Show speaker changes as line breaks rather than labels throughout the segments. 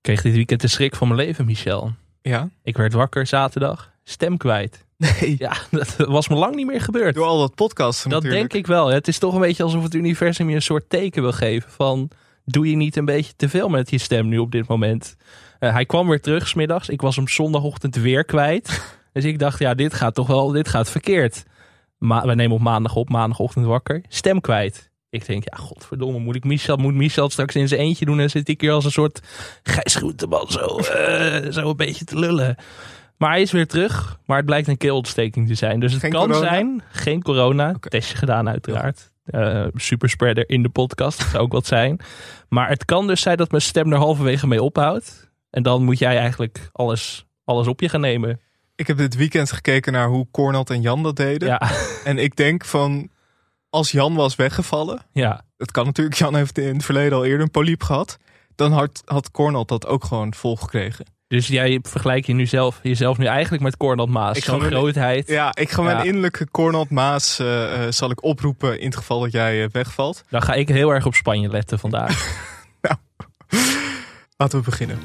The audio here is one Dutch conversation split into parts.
kreeg dit weekend de schrik van mijn leven, Michel.
Ja?
Ik werd wakker zaterdag, stem kwijt.
Nee.
Ja, dat was me lang niet meer gebeurd.
Door al dat podcasten
Dat
natuurlijk.
denk ik wel. Het is toch een beetje alsof het universum je een soort teken wil geven van... doe je niet een beetje te veel met je stem nu op dit moment? Eh, hij kwam weer terug smiddags. Ik was hem zondagochtend weer kwijt. dus ik dacht, ja, dit gaat toch wel, dit gaat verkeerd. Maar we nemen op maandag op, maandagochtend wakker. Stem kwijt. Ik denk, ja, godverdomme, moet ik Michel, moet Michel straks in zijn eentje doen? En zit ik hier als een soort Gijs Groenteman zo, eh, zo een beetje te lullen. Maar hij is weer terug. Maar het blijkt een keelontsteking te zijn. Dus het
Geen
kan
corona?
zijn, geen corona. Testje gedaan uiteraard. Eh superspreader in de podcast. Dat zou ook wat zijn. Maar het kan dus zijn dat mijn stem er halverwege mee ophoudt. En dan moet jij eigenlijk alles, alles op je gaan nemen.
Ik heb dit weekend gekeken naar hoe Cornald en Jan dat deden.
Ja,
En ik denk van, als Jan was weggevallen...
ja.
Het kan natuurlijk, Jan heeft in het verleden al eerder een polyp gehad. Dan had, had Cornald dat ook gewoon volgekregen.
Dus jij vergelijkt je nu zelf, jezelf nu eigenlijk met Cornel Maas.
Ik ga
Zo'n
mijn-
grootheid.
Ja, ik ga mijn innerlijke Cornald Maas eh, eh, zal ik oproepen in het geval dat jij eh, wegvalt.
Dan ga ik heel erg op Spanje letten vandaag.
Laten we beginnen.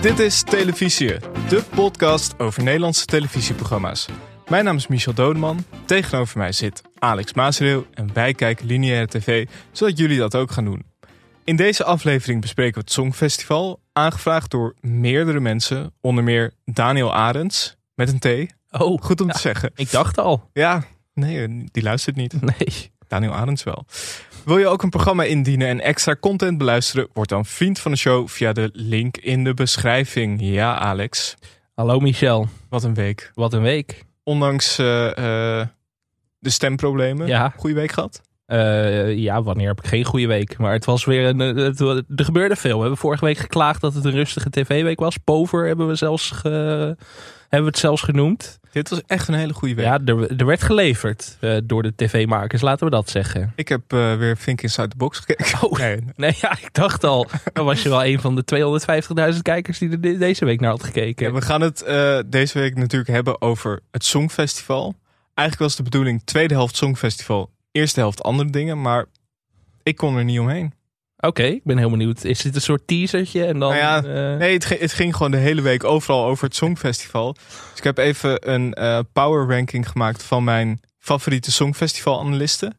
Dit is Televisie, de podcast over Nederlandse televisieprogramma's. Mijn naam is Michel Dodeman. Tegenover mij zit Alex Maasreel en wij kijken lineaire tv, zodat jullie dat ook gaan doen. In deze aflevering bespreken we het Songfestival, aangevraagd door meerdere mensen, onder meer Daniel Arends, met een T.
Oh,
Goed om
Ja.
te zeggen.
ik dacht al.
Ja, nee, die luistert niet.
Nee.
Daniel Arends wel. Wil je ook een programma indienen en extra content beluisteren? Word dan vriend van de show via de link in de beschrijving. Ja, Alex.
Hallo Michel,
Wat een week.
wat een week.
Ondanks eh, eh, de stemproblemen.
Ja.
Goeie week gehad?
Eh, ja, wanneer heb ik geen goede week? Maar het was weer een. Het, er gebeurde veel. We hebben vorige week geklaagd dat het een rustige tv-week was. Pover hebben we zelfs ge, hebben we het zelfs genoemd.
Dit was echt een hele goede week.
Ja, er, er werd geleverd eh, door de tv-makers, laten we dat zeggen.
Ik heb eh, weer Think Inside the Box gekeken.
Oh.
Nee,
Nee, ja, ik dacht al. Dan was je wel een van de 250.000 kijkers die er de- deze week naar had gekeken.
Ja, we gaan het eh, deze week natuurlijk hebben over het Songfestival. Eigenlijk was de bedoeling tweede helft Songfestival, eerste helft andere dingen. Maar ik kon er niet omheen.
Oké, ik ben heel benieuwd. Is dit een soort teasertje? En dan,
Nou ja,
eh,
Nee, het ging, het ging gewoon de hele week overal over het Songfestival. Dus ik heb even een eh, power ranking gemaakt van mijn favoriete Songfestival-analisten.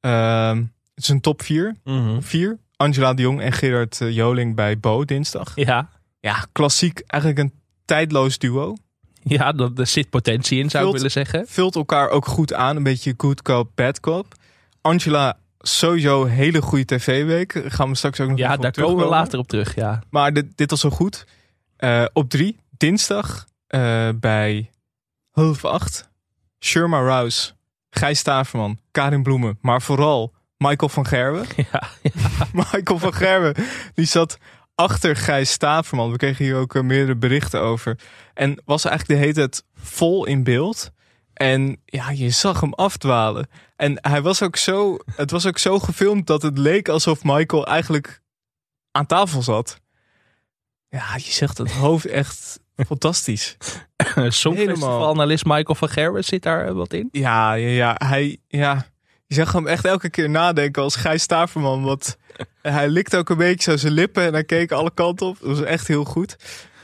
Ehm, het is een top 4.
mhm.
Vier. Angela de Jong en Gerard eh, Joling bij Bo dinsdag.
Ja,
Ja, klassiek. Eigenlijk een tijdloos duo.
ja dat, er zit potentie in, zou ik willen zeggen.
Vult elkaar ook goed aan. Een beetje good cop, bad cop. Angela, sowieso hele goede tv-week. Gaan we straks ook nog
Ja, daar komen we later op terug, ja.
Maar dit, dit was zo goed. Eh, op drie, dinsdag, eh, bij half acht. Sherma Rouse, Gijs Staverman, Karin Bloemen. Maar vooral Michael van Gerwen.
ja.
Michael van Gerwen, die zat achter Gijs Staverman. We kregen hier ook eh, meerdere berichten over. En was eigenlijk de hele tijd vol in beeld. En ja, je zag hem afdwalen. En hij was ook zo, het was ook zo gefilmd dat het leek alsof Michael eigenlijk aan tafel zat. Ja, je zegt het hoofd echt fantastisch.
Songfestival-analyst Michael van Gerwen zit daar eh, wat in.
Ja, ja, ja, hij, ja. Je zag hem echt elke keer nadenken als Gijs Staverman. Want hij likte ook een beetje zo zijn lippen en hij keek alle kanten op. Dat was echt heel goed.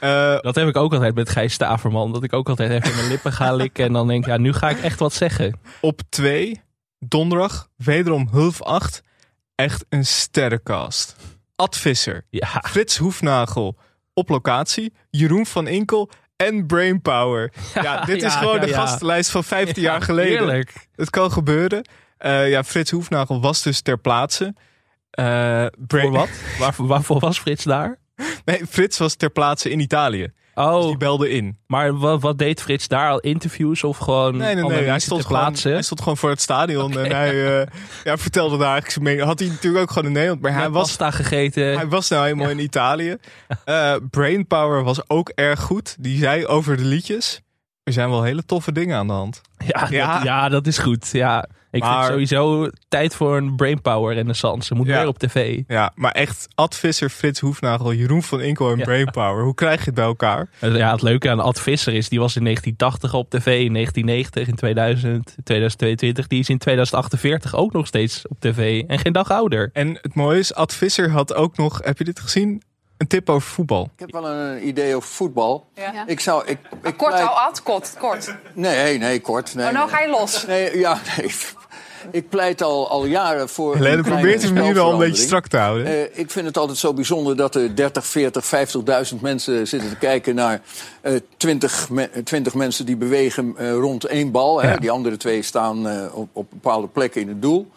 Eh,
Dat heb ik ook altijd met Gijs Staverman. Dat ik ook altijd even mijn lippen ga likken. En dan denk ik, ja, nu ga ik echt wat zeggen.
op 2, donderdag, wederom half 8. Echt een sterrencast. Ad Visser,
Ja,
Frits Hoefnagel op locatie, Jeroen van Inkel en Brainpower. Ja, dit is gewoon de gastenlijst van 15 jaar geleden.
Heerlijk.
Het kan gebeuren. Eh, ja, Frits Hoefnagel was dus ter plaatse. Eh,
Voor wat? Waar, waarvoor was Frits daar?
Nee, Frits was ter plaatse in Italië. Dus
Oh,
die belde in.
maar wat, wat deed Frits daar? Al interviews of gewoon
Nee, nee, nee. Hij stond,
ter
gewoon,
plaatse?
hij stond gewoon voor het stadion. En hij eh, ja, vertelde daar eigenlijk zijn mening. Had hij natuurlijk ook gewoon in Nederland. Maar hij was,
pasta gegeten.
hij was nou helemaal in Italië. Eh Brainpower was ook erg goed. Die zei over de liedjes. Er zijn wel hele toffe dingen aan de hand.
Ja,
Ja.
Dat, ja, dat is goed. Ja. Ik
Maar-
vind sowieso tijd voor een brainpower renaissance. Moet
Ja.
meer op tv.
Ja, maar echt Ad Visser, Frits Hoefnagel, Jeroen van Inkel en
Ja.
Brainpower. Hoe krijg je het bij elkaar?
Ja, het leuke aan Ad Visser is, die was in 1980 op tv, in 1990, in 2000, 2022. Die is in 2048 ook nog steeds op tv. En geen dag ouder.
En het mooie is, Ad Visser had ook nog, heb je dit gezien? Een tip over voetbal.
Ik heb wel een idee over voetbal.
Ja.
Ik zou. Ik, ik
Kort,
pleit-
oh, Ad, kort, kort.
Nee, nee, kort. Nee,
Oh, nou
nee.
ga je los.
Nee, ja, nee. Ik pleit al, al jaren voor.
Helene probeert hem nu wel een beetje strak te houden.
Eh, ik vind het altijd zo bijzonder dat er 30, 40, 50.000 mensen zitten te kijken naar eh 20, me- 20 mensen die bewegen eh, rond één bal. Hè. Die andere twee staan eh, op, op bepaalde plekken in het doel.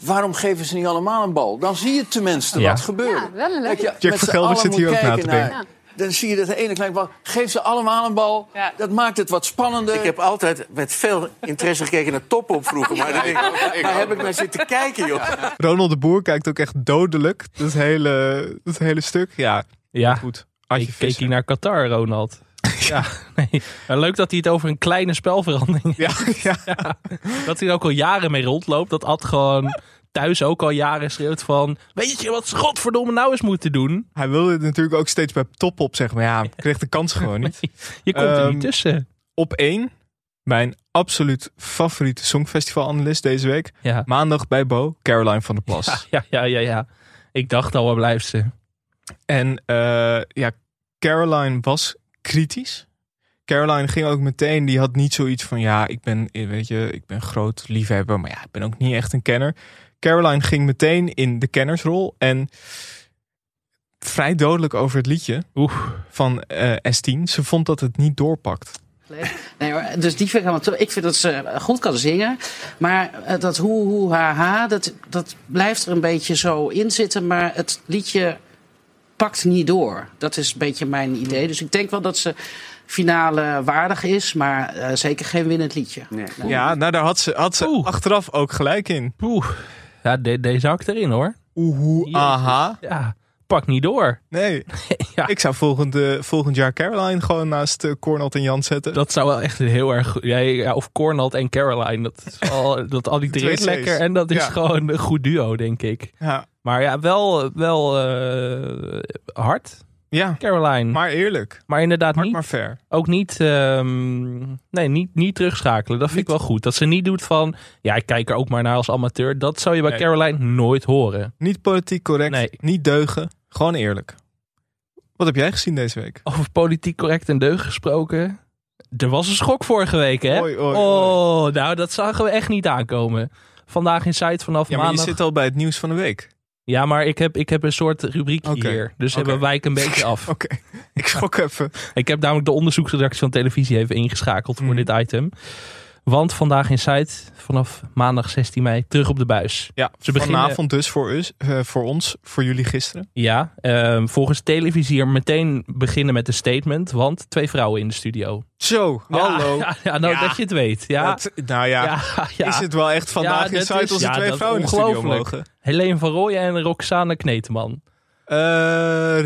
Waarom geven ze niet allemaal een bal? Dan zie je tenminste
Ja.
wat gebeuren.
Ja, wel een leuk-
Dat je
Jack
met
van
z'n
Gelder
allen
zit hier ook na
kijken
te denken.
naar- Dan zie je dat de ene kleine bal. Geef ze allemaal een bal.
Ja.
Dat maakt het wat spannender.
Ik heb altijd met veel interesse gekeken naar top op vroeger. Maar ik, waar heb ik naar zitten kijken, joh?
Ronald de Boer kijkt ook echt dodelijk. Dat hele, dat hele stuk. Ja,
Ja,
goed. Adje
ik keek
Visser.
naar Qatar, Ronald. Ja, nee. Maar leuk dat hij het over een kleine spelverandering
Ja, ja.
Dat hij er ook al jaren mee rondloopt. Dat Ad gewoon thuis ook al jaren schreeuwt van... Weet je wat ze godverdomme nou eens moeten doen?
Hij wilde het natuurlijk ook steeds bij top op zeggen. Maar ja, kreeg de kans gewoon niet.
Je komt er
Ehm,
niet tussen.
Op één, mijn absoluut favoriete songfestivalanalist deze week.
Ja.
Maandag bij Bo, Caroline van der Plas.
Ja, ja, ja, ja. Ik dacht al, waar blijft ze?
En eh, ja, Caroline was kritisch. Caroline ging ook meteen, die had niet zoiets van, ja, ik ben, eh, weet je, ik ben groot liefhebber, maar ja, ik ben ook niet echt een kenner. Caroline ging meteen in de kennersrol en vrij dodelijk over het liedje
Oeh,
van eh S10. Ze vond dat het niet doorpakt.
Nee hoor, dus die vind ik helemaal. Ik vind dat ze goed kan zingen. Maar eh, dat hoe, hoe, ha, ha, dat, dat blijft er een beetje zo in zitten. Maar het liedje pakt niet door. Dat is een beetje mijn idee. Dus ik denk wel dat ze finale waardig is. Maar eh, zeker geen winnend liedje.
Nee.
Ja, nou daar had ze, had ze
Oeh.
achteraf ook gelijk in.
poeh. Ja, de, deze hakt erin hoor. Jezus.
aha.
Ja, pak niet door.
Nee,
Ja.
ik zou volgend, eh, volgend jaar Caroline gewoon naast uh, Cornald en Jan zetten.
Dat zou wel echt heel erg goed... Ja, ja, of Cornald en Caroline. Dat, is al, dat allitereert
C's.
lekker. En dat is
Ja.
gewoon een goed duo, denk ik.
Ja,
Maar ja, wel, wel eh, hard,
ja
Caroline. Maar,
maar eerlijk.
inderdaad
Hard
niet,
maar fair.
ook niet, ehm, nee, niet, niet terugschakelen. Dat vind ik wel goed. Dat ze niet doet van, ja, ik kijk er ook maar naar als amateur. Dat zou je bij
Nee.
Caroline nooit horen.
Niet politiek correct,
Nee.
niet deugen, gewoon eerlijk. Wat heb jij gezien deze week?
Over politiek correct en deugd gesproken. Er was een schok vorige week, hè?
Oei, oei,
oh, nou, dat zagen we echt niet aankomen. Vandaag in site vanaf
Ja, maar je
maandag.
zit al bij het nieuws van de week.
Ja, maar ik heb, ik heb een soort rubriekje
Oké,
hier. Dus
oké.
we wijken een beetje af.
Oké, ik schrok even.
Ik heb namelijk de onderzoeksredactie van televisie even ingeschakeld voor
Mhm.
dit item. Want vandaag in site, vanaf maandag 16 mei, terug op de buis.
Ja,
Ze beginnen-
vanavond dus voor, us, eh, voor ons, voor jullie gisteren.
Ja, ehm, volgens televisier meteen beginnen met een statement. Want twee vrouwen in de studio.
Zo,
Ja,
hallo.
Ja, ja, nou
Ja.
dat je het weet. Ja,
Dat- nou ja, is het wel echt vandaag in site
ja,
twee vrouwen in de studio mogen?
Helene van Rooyen en Roxane Kneteman.
Eh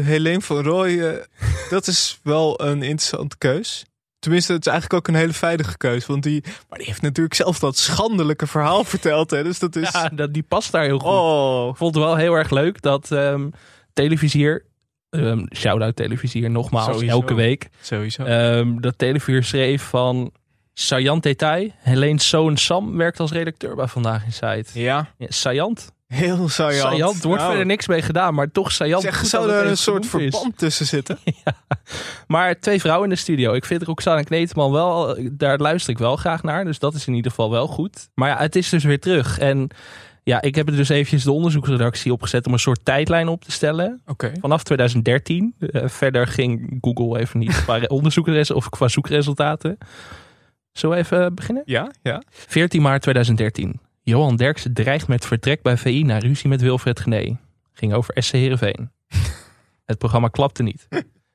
Helene van Rooyen, dat is wel een interessante keus. Tenminste, het is eigenlijk ook een hele veilige keus. Want die, maar die heeft natuurlijk zelf dat schandelijke verhaal verteld. Hè? Dus dat is...
Ja, dat, die past daar heel goed.
oh,
Ik vond het wel heel erg leuk dat ehm televisier... ehm shout-out televisier nogmaals,
Sowieso.
elke week.
sowieso.
Ehm, dat Televier schreef van... Sajant Detail, Helene Zoon Sam werkt als redacteur bij Vandaag in Site.
ja,
Ja, Sajant.
Heel saillant.
Er wordt
Nou,
verder niks mee gedaan, maar toch Sajant.
Zeg, zou er een soort
is.
verband tussen zitten?
Maar twee vrouwen in de studio. Ik vind Roxane Kneteman wel, daar luister ik wel graag naar. Dus dat is in ieder geval wel goed. Maar ja, het is dus weer terug. En ja, ik heb er dus eventjes de onderzoeksredactie opgezet om een soort tijdlijn op te stellen.
Oké.
Vanaf 2013. Eh, verder ging Google even niet qua onderzoekres of qua zoekresultaten. Zullen we even beginnen?
Ja, ja.
14 maart 2013. Johan Derksen dreigt met vertrek bij VI na ruzie met Wilfred Gené. Ging over SC Heerenveen. Het programma klapte niet.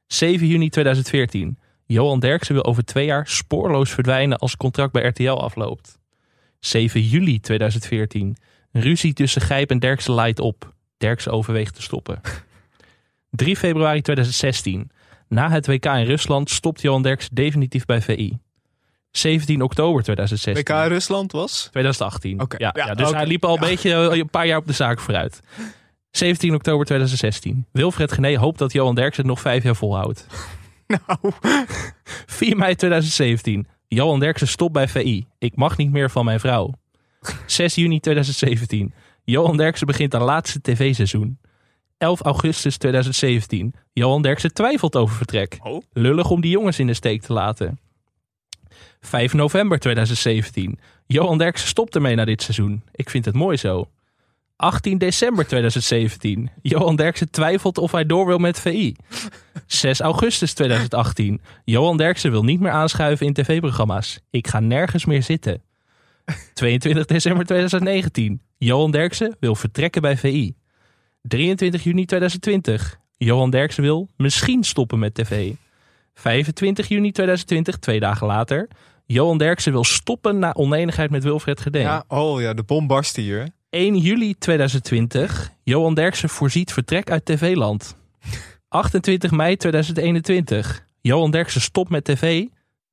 7 juni 2014. Johan Derksen wil over twee jaar spoorloos verdwijnen als contract bij RTL afloopt. 7 juli 2014. Ruzie tussen Gijp en Derksen leidt op. Derksen overweegt te stoppen. 3 februari 2016. Na het WK in Rusland stopt Johan Derksen definitief bij VI. 17 oktober 2016.
WK Rusland was?
2018.
Oké.
Ja,
Ja,
ja, dus hij liep al een beetje eh, een paar jaar op de zaak vooruit. 17 oktober 2016. Wilfred Gené hoopt dat Johan Derksen het nog vijf jaar volhoudt.
Nou,
4 mei 2017. Johan Derksen stopt bij VI. Ik mag niet meer van mijn vrouw. 6 juni 2017. Johan Derksen begint aan laatste tv-seizoen. 11 augustus 2017. Johan Derksen twijfelt over vertrek.
Oh.
Lullig om die jongens in de steek te laten. 5 november 2017. Johan Derksen stopt ermee na dit seizoen. Ik vind het mooi zo. 18 december 2017. Johan Derksen twijfelt of hij door wil met VI. 6 augustus 2018. Johan Derksen wil niet meer aanschuiven in tv-programma's. Ik ga nergens meer zitten. 22 december 2019. Johan Derksen wil vertrekken bij VI. 23 juni 2020. Johan Derksen wil misschien stoppen met tv. 25 juni 2020, twee dagen later. Johan Derksen wil stoppen na onenigheid met Wilfred Gedeen.
ja, oh ja, de bom barst hier. hè?
1 juli 2020. Johan Derksen voorziet vertrek uit TV-land. 28 mei 2021. Johan Derksen stopt met tv.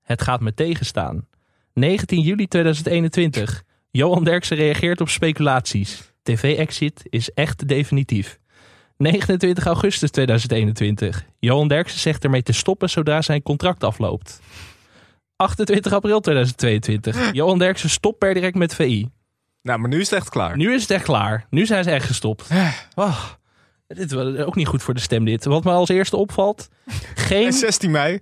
Het gaat me tegenstaan. 19 juli 2021. Johan Derksen reageert op speculaties. TV-exit is echt definitief. 29 augustus 2021. Johan Derksen zegt ermee te stoppen zodra zijn contract afloopt. 28 april 2022. Johan Derksen stopt per direct met VI.
Nou, maar nu is het echt klaar.
Nu is het echt klaar. Nu zijn ze echt gestopt. Oh, dit was ook niet goed voor de stem dit. Wat me als eerste opvalt.
En
Geen,
16 mei.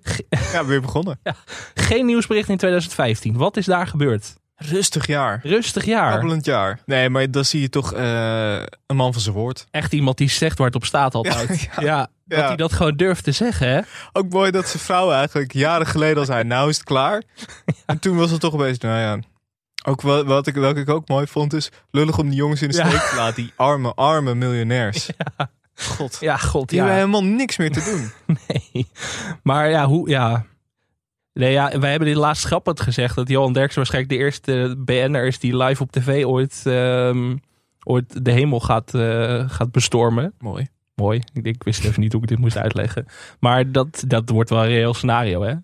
Ja, weer begonnen.
geen nieuwsbericht in 2015. Wat is daar gebeurd?
Rustig jaar.
Rustig jaar.
Kabbelend jaar. Nee, maar dan zie je toch eh, een man van zijn woord.
Echt iemand die zegt waar het op staat altijd. Ja,
Ja,
dat
ja.
hij dat gewoon durft te zeggen. Hè?
Ook mooi dat zijn vrouw eigenlijk jaren geleden al zei, nou is het klaar. En toen was het toch opeens, nou ja. Ook wel, wat ik, welke ik ook mooi vond is, lullig om die jongens in de steek te laten. Die arme, arme miljonairs. God.
Ja, god.
Die hebben helemaal niks meer te doen.
Nee. Maar ja, hoe... Ja. Nee, ja, wij hebben dit laatst grappig gezegd. Dat Johan Derksen waarschijnlijk de eerste BN'er is die live op tv ooit, ehm, ooit de hemel gaat, eh, gaat bestormen.
Mooi.
Mooi. Ik, ik wist even niet hoe ik dit moest uitleggen. Maar dat, dat wordt wel een reëel scenario, hè?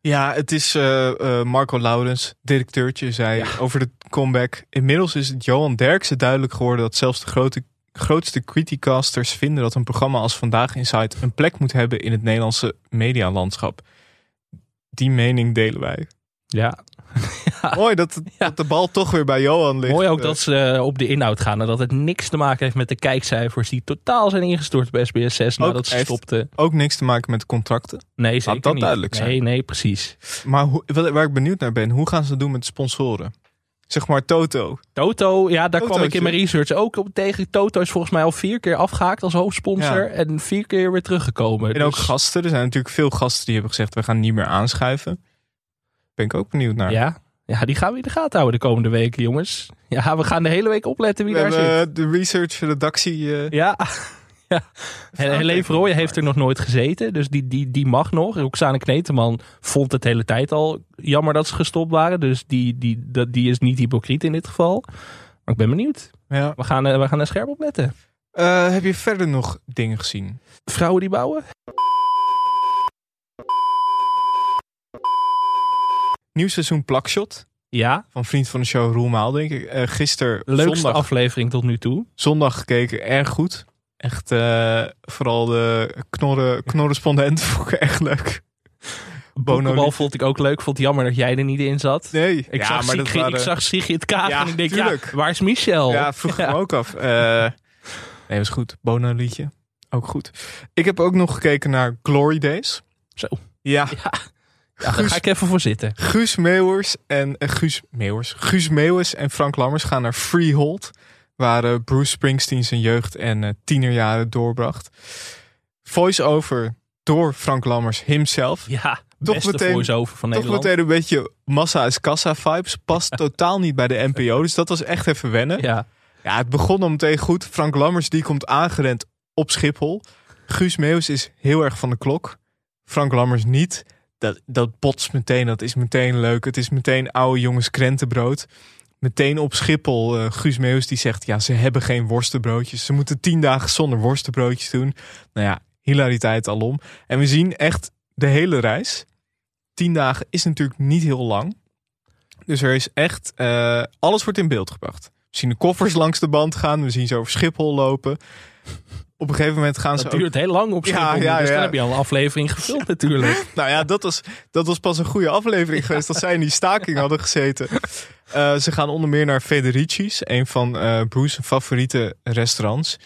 Ja, het is eh, eh, Marco Laurens, directeurtje, zei over de comeback. Inmiddels is het Johan Derksen duidelijk geworden dat zelfs de grote, grootste criticasters vinden dat een programma als Vandaag Insight een plek moet hebben in het Nederlandse medialandschap. Die mening delen wij.
Ja.
Mooi dat, dat de bal toch weer bij Johan ligt.
Mooi ook
Eh,
dat ze eh, op de inhoud gaan. En dat het niks te maken heeft met de kijkcijfers die totaal zijn ingestort bij SBS 6
Ook
nadat ze stopten.
Ook niks te maken met de contracten.
Nee, zeker
dat
niet.
duidelijk zijn.
Nee, nee, precies.
Maar hoe, waar ik benieuwd naar ben, hoe gaan ze het doen met sponsoren? Zeg maar Toto.
Toto, ja, daar kwam ik in mijn research ook op tegen. Toto is volgens mij al vier keer afgehaakt als hoofdsponsor.
Ja.
En vier keer weer teruggekomen.
En ook
Dus-
gasten. Er zijn natuurlijk veel gasten die hebben gezegd, we gaan niet meer aanschuiven. Ben ik ook benieuwd naar.
Ja. ja, die gaan we in de gaten houden de komende weken, jongens. Ja, we gaan de hele week opletten wie
We
daar zit.
de research redactie. eh,
Ja. ja. En Helene heeft er nog nooit gezeten. Dus die, die, die mag nog. Roxane Kneteman vond het de hele tijd al jammer dat ze gestopt waren. Dus die, die, dat, die is niet hypocriet in dit geval. Maar ik ben benieuwd.
ja.
We gaan, eh, we gaan er scherp op letten.
Eh, heb je verder nog dingen gezien?
Vrouwen die bouwen?
Nieuw seizoen Plakshot.
Ja.
Van vriend van de show Roel Maal, denk ik. Eh gisteren
Leukste
zondag,
aflevering tot nu toe.
zondag gekeken. Erg goed. Echt, eh, vooral de knorren, knorrespondent vond ik echt leuk.
Bono vond ik ook leuk. Vond het jammer dat jij er niet in zat.
Nee,
Ik,
ja,
zag,
maar dat
Sigrid,
waren-
ik zag Sigrid Kaag
Ja,
en ik denk,
tuurlijk.
ja, waar is Michel?
Ja, vroeg ik me ook af. Eh, nee, was goed. Bono liedje. Ook goed. Ik heb ook nog gekeken naar Glory Days.
Zo.
Ja,
Ja, daar
Guus-
ga ik even voor zitten.
Guus Meeuwers en eh, Guus Meeuwers, Guus Meeuwers en Frank Lammers gaan naar Freehold, waar eh, Bruce Springsteen zijn jeugd en eh, tienerjaren doorbracht. Voice-over door Frank Lammers himself.
Ja,
Toch meteen-
voice-over van
Toch
Nederland.
meteen een beetje massa is kassa vibes. Past totaal niet bij de NPO. Dus dat was echt even wennen.
Ja,
Ja, het begon al meteen goed. Frank Lammers die komt aangerend op Schiphol. Guus Meeuws is heel erg van de klok. Frank Lammers niet. Dat, dat botst meteen. Dat is meteen leuk. Het is meteen oude jongens krentenbrood. Meteen op Schiphol. eh, Guus Meeuws die zegt... ja, ze hebben geen worstenbroodjes. Ze moeten tien dagen zonder worstenbroodjes doen. Nou ja, hilariteit alom. En we zien echt de hele reis... tien dagen is natuurlijk niet heel lang. Dus er is echt, eh, alles wordt in beeld gebracht. We zien de koffers langs de band gaan. We zien ze over Schiphol lopen. Op een gegeven moment gaan ze ook...
duurt heel lang op
Ja,
Schiphol.
ja,
dus dan
ja.
heb je al een aflevering gevuld natuurlijk.
Nou ja, dat was, dat was pas een goede aflevering geweest dat zij in die staking hadden gezeten. Eh, ze gaan onder meer naar Federici's, een van eh Bruce's favoriete restaurants.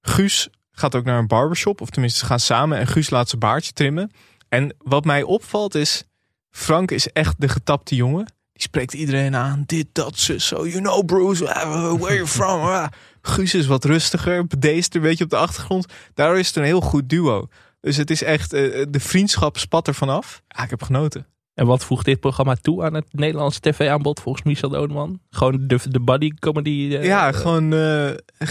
Guus gaat ook naar een barbershop, of tenminste ze gaan samen en Guus laat zijn baardje trimmen. En wat mij opvalt is, Frank is echt de getapte jongen. Die spreekt iedereen aan, dit, dat, zus, zo, you know Bruce, uh, where you from? Guus is wat rustiger, bedeesd een beetje op de achtergrond. Daardoor is het een heel goed duo. Dus het is echt, eh, de vriendschap spat er vanaf. Ja, ik heb genoten.
En wat voegt dit programma toe aan het Nederlandse tv-aanbod volgens Michel Dodeman? Gewoon de, de buddy comedy. eh,
Ja, gewoon eh,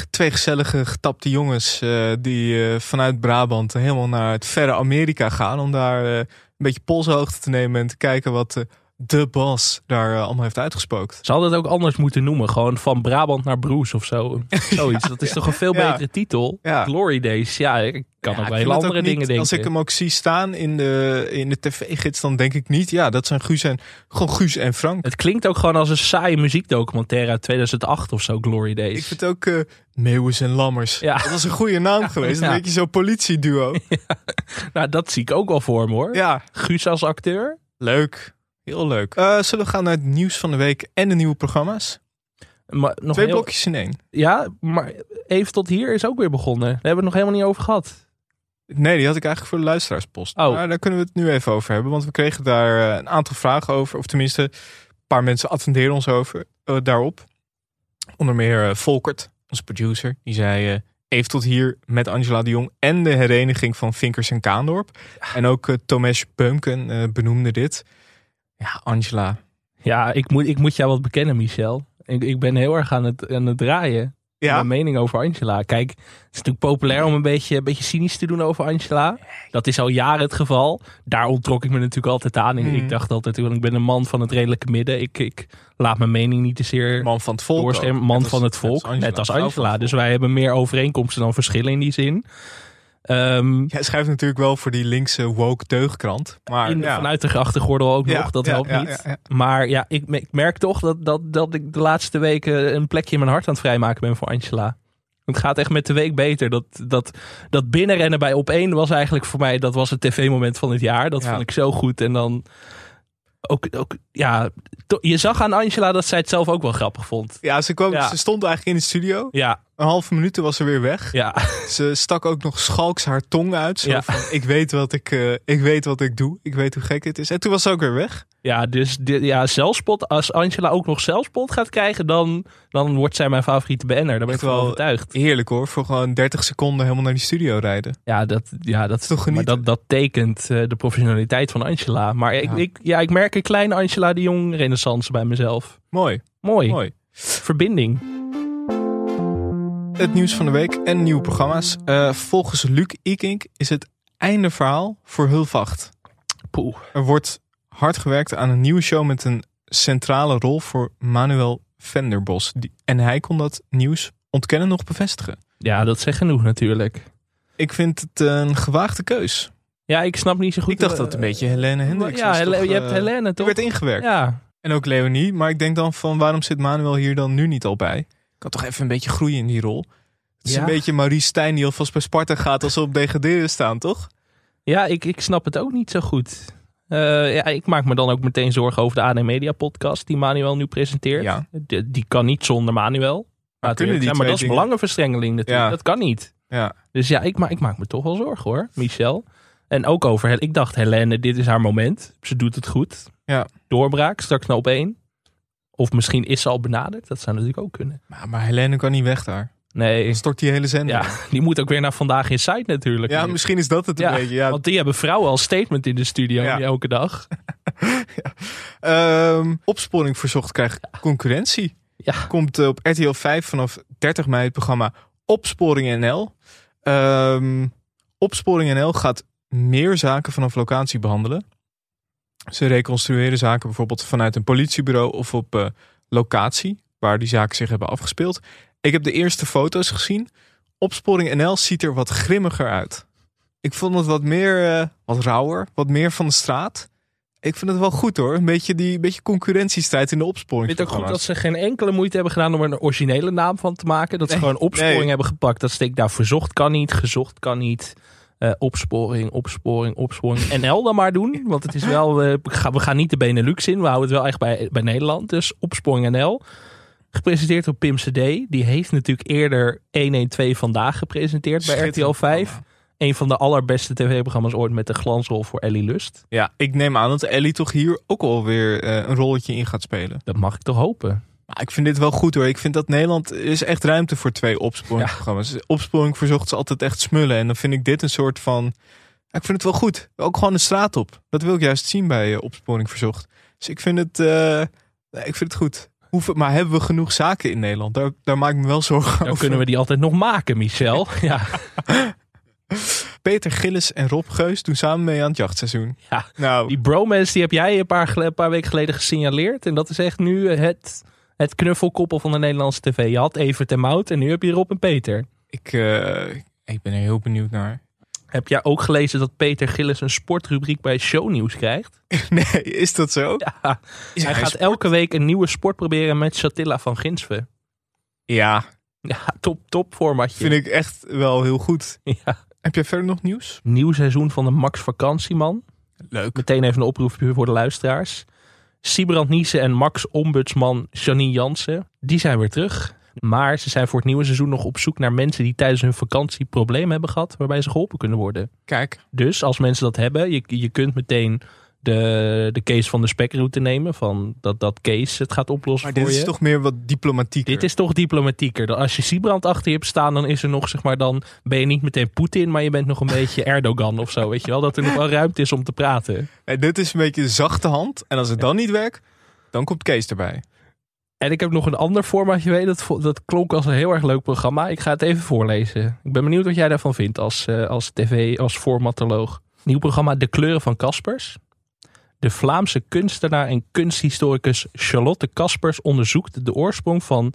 twee gezellige getapte jongens eh, die eh, vanuit Brabant helemaal naar het verre Amerika gaan om daar eh, een beetje polshoogte te nemen en te kijken wat eh, de bos daar eh, allemaal heeft uitgespookt.
Ze hadden het ook anders moeten noemen. Gewoon van Brabant naar Broes of zo. Zoiets. Dat is toch een veel
Ja.
betere titel.
Ja.
Glory Days. Ja, ik kan ook wel hele andere
niet-
dingen denken.
Als ik hem ook zie staan in de, in de tv-gids, dan denk ik niet, ja, dat zijn Guus en, gewoon Guus en Frank.
Het klinkt ook gewoon als een saaie muziekdocumentaire uit 2008 of zo, Glory Days.
Ik vind ook eh Meeuwis en Lammers.
Ja.
Dat was een goede naam geweest. Een
Ja.
beetje zo'n politieduo.
Nou, dat zie ik ook wel voor me hoor.
Ja,
Guus als acteur.
leuk. Heel leuk. Eh, zullen we gaan naar het nieuws van de week en de nieuwe programma's?
Maar nog
Twee
heel-
blokjes in één.
Ja, maar even tot hier is ook weer begonnen. Daar hebben we het nog helemaal niet over gehad.
Nee, die had ik eigenlijk voor de luisteraarspost.
Oh.
Maar daar kunnen we het nu even over hebben. Want we kregen daar eh, een aantal vragen over. Of tenminste, een paar mensen attenderen ons over, eh, daarop. Onder meer Volkert, onze producer. Die zei eh, even tot hier met Angela de Jong en de hereniging van Vinkers en Kaandorp. En ook Tomesh Beumken eh, benoemde dit. Ja, Angela.
Ja, ik moet, ik moet jou wat bekennen, Michel. Ik, ik ben heel erg aan het, aan het draaien.
Ja,
Mijn mening over Angela. Kijk, het is natuurlijk populair om een beetje, een beetje cynisch te doen over Angela. Dat is al jaren het geval. Daar onttrok ik me natuurlijk altijd aan. Ik-. Ik dacht altijd, ik ben een man van het redelijke midden. Ik, ik laat mijn mening niet te zeer
man van het volk.
Man
Net als-
van het
net
volk,
Angela,
net als
vrouw van
Angela. Dus wij hebben meer overeenkomsten dan verschillen in die zin.
Jij schrijft natuurlijk wel voor die linkse woke deugdkrant. Maar
in,
ja.
Vanuit de grachtengordel ook
Ja,
nog, dat
ja,
helpt niet. Maar ja, ik, ik merk toch dat, dat, dat ik de laatste weken een plekje in mijn hart aan het vrijmaken ben voor Angela. Het gaat echt met de week beter. Dat, dat, dat binnenrennen bij op één was eigenlijk voor mij, dat was het tv-moment van het jaar. Dat vond ik zo goed. En dan ook, ook ja, to- je zag aan Angela dat zij het zelf ook wel grappig vond.
Ja, ze, kwam,
Ja.
ze stond eigenlijk in de studio.
Ja,
Een halve minuut was ze weer weg.
ja.
Ze stak ook nog schalks haar tong uit. Zo
Ja.
van, ik weet, wat ik, eh, ik weet wat ik doe. Ik weet hoe gek dit is. En toen was ze ook weer weg.
Ja, dus dit- ja, zelfspot. Als Angela ook nog zelfspot gaat krijgen, dan, dan wordt zij mijn favoriete BN'er. Daar ben ik
wel-
overtuigd.
Heerlijk hoor. Voor gewoon 30 seconden helemaal naar die studio rijden.
Ja, dat, ja, dat,
is toch
maar
genieten?
dat, dat tekent eh, de professionaliteit van Angela. Maar ik,
Ja.
ik, ja, ik merk een kleine Angela de Jong renaissance bij mezelf.
Mooi.
Mooi.
Mooi.
Verbinding.
Het nieuws van de week en nieuwe programma's. Eh, volgens Luc Ikink is het einde verhaal voor Hulvacht.
Poeh.
Er wordt hard gewerkt aan een nieuwe show met een centrale rol voor Manuel Venderbos. En hij kon dat nieuws ontkennen nog bevestigen.
Ja, dat zegt genoeg natuurlijk.
Ik vind het een gewaagde keus.
Ja, ik snap niet zo goed.
ik dacht dat het een beetje Helene Hendricks
Ja,
was. Toch,
je hebt
eh,
Helene toch?
werd ingewerkt.
Ja,
En ook Leonie. Maar ik denk dan van waarom zit Manuel hier dan nu niet al bij? Kan toch even een beetje groeien in die rol. Het is
Ja.
een beetje Marie Stijn die alvast bij Sparta gaat als ze op degraderen staan, toch?
ja ik, ik snap het ook niet zo goed. Eh, ja, ik maak me dan ook meteen zorgen over de AD Media podcast die Manuel nu presenteert.
Ja.
De- die kan niet zonder Manuel. Maar,
kunnen die
maar
twee
dat is
dingen-
belangenverstrengeling natuurlijk.
Ja.
Dat kan niet.
Ja.
Dus ja, ik, ma ik maak me toch wel zorgen hoor, Michel. En ook over, ik dacht Helene, dit is haar moment. Ze doet het goed.
Ja.
Doorbraak, straks naar op één. Of misschien is ze al benaderd. Dat zou natuurlijk ook kunnen.
Maar, maar Helene kan niet weg daar.
Nee,
Dan stort die hele zender.
ja, die moet ook weer naar Vandaag in Site natuurlijk.
Ja,
nu.
misschien is dat het een
Ja,
beetje. Ja.
Want die hebben vrouwen als statement in de studio
Ja.
elke dag.
Ehm, opsporing verzocht krijgt concurrentie.
Ja.
Komt eh, op RTL 5 vanaf 30 mei het programma Opsporing NL. Ehm, Opsporing NL gaat meer zaken vanaf locatie behandelen. Ze reconstrueren zaken bijvoorbeeld vanuit een politiebureau of op eh, locatie waar die zaken zich hebben afgespeeld. Ik heb de eerste foto's gezien. Opsporing NL ziet er wat grimmiger uit. Ik vond het wat meer, eh, wat rauwer, wat meer van de straat. Ik vind het wel goed hoor. Een beetje die beetje concurrentiestrijd in de
Ik
opsporing.
vind het ook goed dat ze geen enkele moeite hebben gedaan om er een originele naam van te maken. Dat ze
Nee,
gewoon opsporing
nee.
hebben gepakt. Dat steekt daar verzocht kan niet, gezocht kan niet. Eh, opsporing, opsporing, opsporing. NL dan maar doen. Want het is wel, eh, we, gaan, niet de Benelux in. We houden het wel echt bij, bij Nederland. Dus opsporing NL. Gepresenteerd door Pim CD. Die heeft natuurlijk eerder 112 Vandaag gepresenteerd bij RTL
Schitterend
5.
programma.
Een van de allerbeste tv-programma's ooit met de glansrol voor Ellie Lust.
Ja, ik neem aan dat Ellie toch hier ook alweer eh een rolletje in gaat spelen.
Dat mag ik toch hopen.
Maar ik vind dit wel goed hoor. Ik vind dat Nederland er is echt ruimte voor twee opsporingsprogramma's. Opsporing verzocht ze altijd echt smullen. En dan vind ik dit een soort van... Ja, ik vind het wel goed. Ook gewoon de straat op. Dat wil ik juist zien bij eh, opsporing verzocht. Dus ik vind het, eh, ik vind het goed. Hoeveel, maar hebben we genoeg zaken in Nederland? Daar, daar maak ik me wel zorgen
Dan
over.
kunnen we die altijd nog maken, Michel. Ja.
Peter Gillis en Rob Geus doen samen mee aan het jachtseizoen.
Ja,
Nou,
Die bromance die heb jij een paar, een paar weken geleden gesignaleerd. En dat is echt nu het, het knuffelkoppel van de Nederlandse tv. Je had Evert en Mout en nu heb je Rob en Peter.
ik, eh, ik ben er heel benieuwd naar.
Heb jij ook gelezen dat Peter Gillis een sportrubriek bij Shownieuws krijgt?
Nee, is dat zo?
Ja,
Is
hij gaat
sport?
elke week een nieuwe sport proberen met Chatilla van Ginsve.
Ja,
Ja, top, top formatje.
vind ik echt wel heel goed.
Ja.
Heb jij verder nog nieuws?
Nieuw seizoen van de Max Vakantieman.
Leuk.
Meteen even een oproepje voor de luisteraars. Sibrand Niesen en Max Ombudsman Janine Jansen, die zijn weer terug. Maar ze zijn voor het nieuwe seizoen nog op zoek naar mensen die tijdens hun vakantie problemen hebben gehad waarbij ze geholpen kunnen worden.
Kijk,
Dus als mensen dat hebben, je, je kunt meteen de, de case van de spekroute nemen. Van dat, dat case het gaat oplossen
maar
voor
dit
je.
is toch meer wat diplomatieker.
Dit is toch diplomatieker. Als je Sibrand achter je hebt staan, dan is er nog, zeg maar, dan ben je niet meteen Poetin, maar je bent nog een beetje Erdogan of zo. Weet je wel? Dat er nog wel ruimte is om te praten.
En dit is een beetje de zachte hand. En als het dan niet werkt, dan komt Kees erbij.
En ik heb nog een ander formatje weet. Dat, dat klonk als een heel erg leuk programma. Ik ga het even voorlezen. Ik ben benieuwd wat jij daarvan vindt als, eh, als tv, als formatoloog. Nieuw programma De Kleuren van Caspers. De Vlaamse kunstenaar en kunsthistoricus Charlotte Caspers onderzoekt de oorsprong van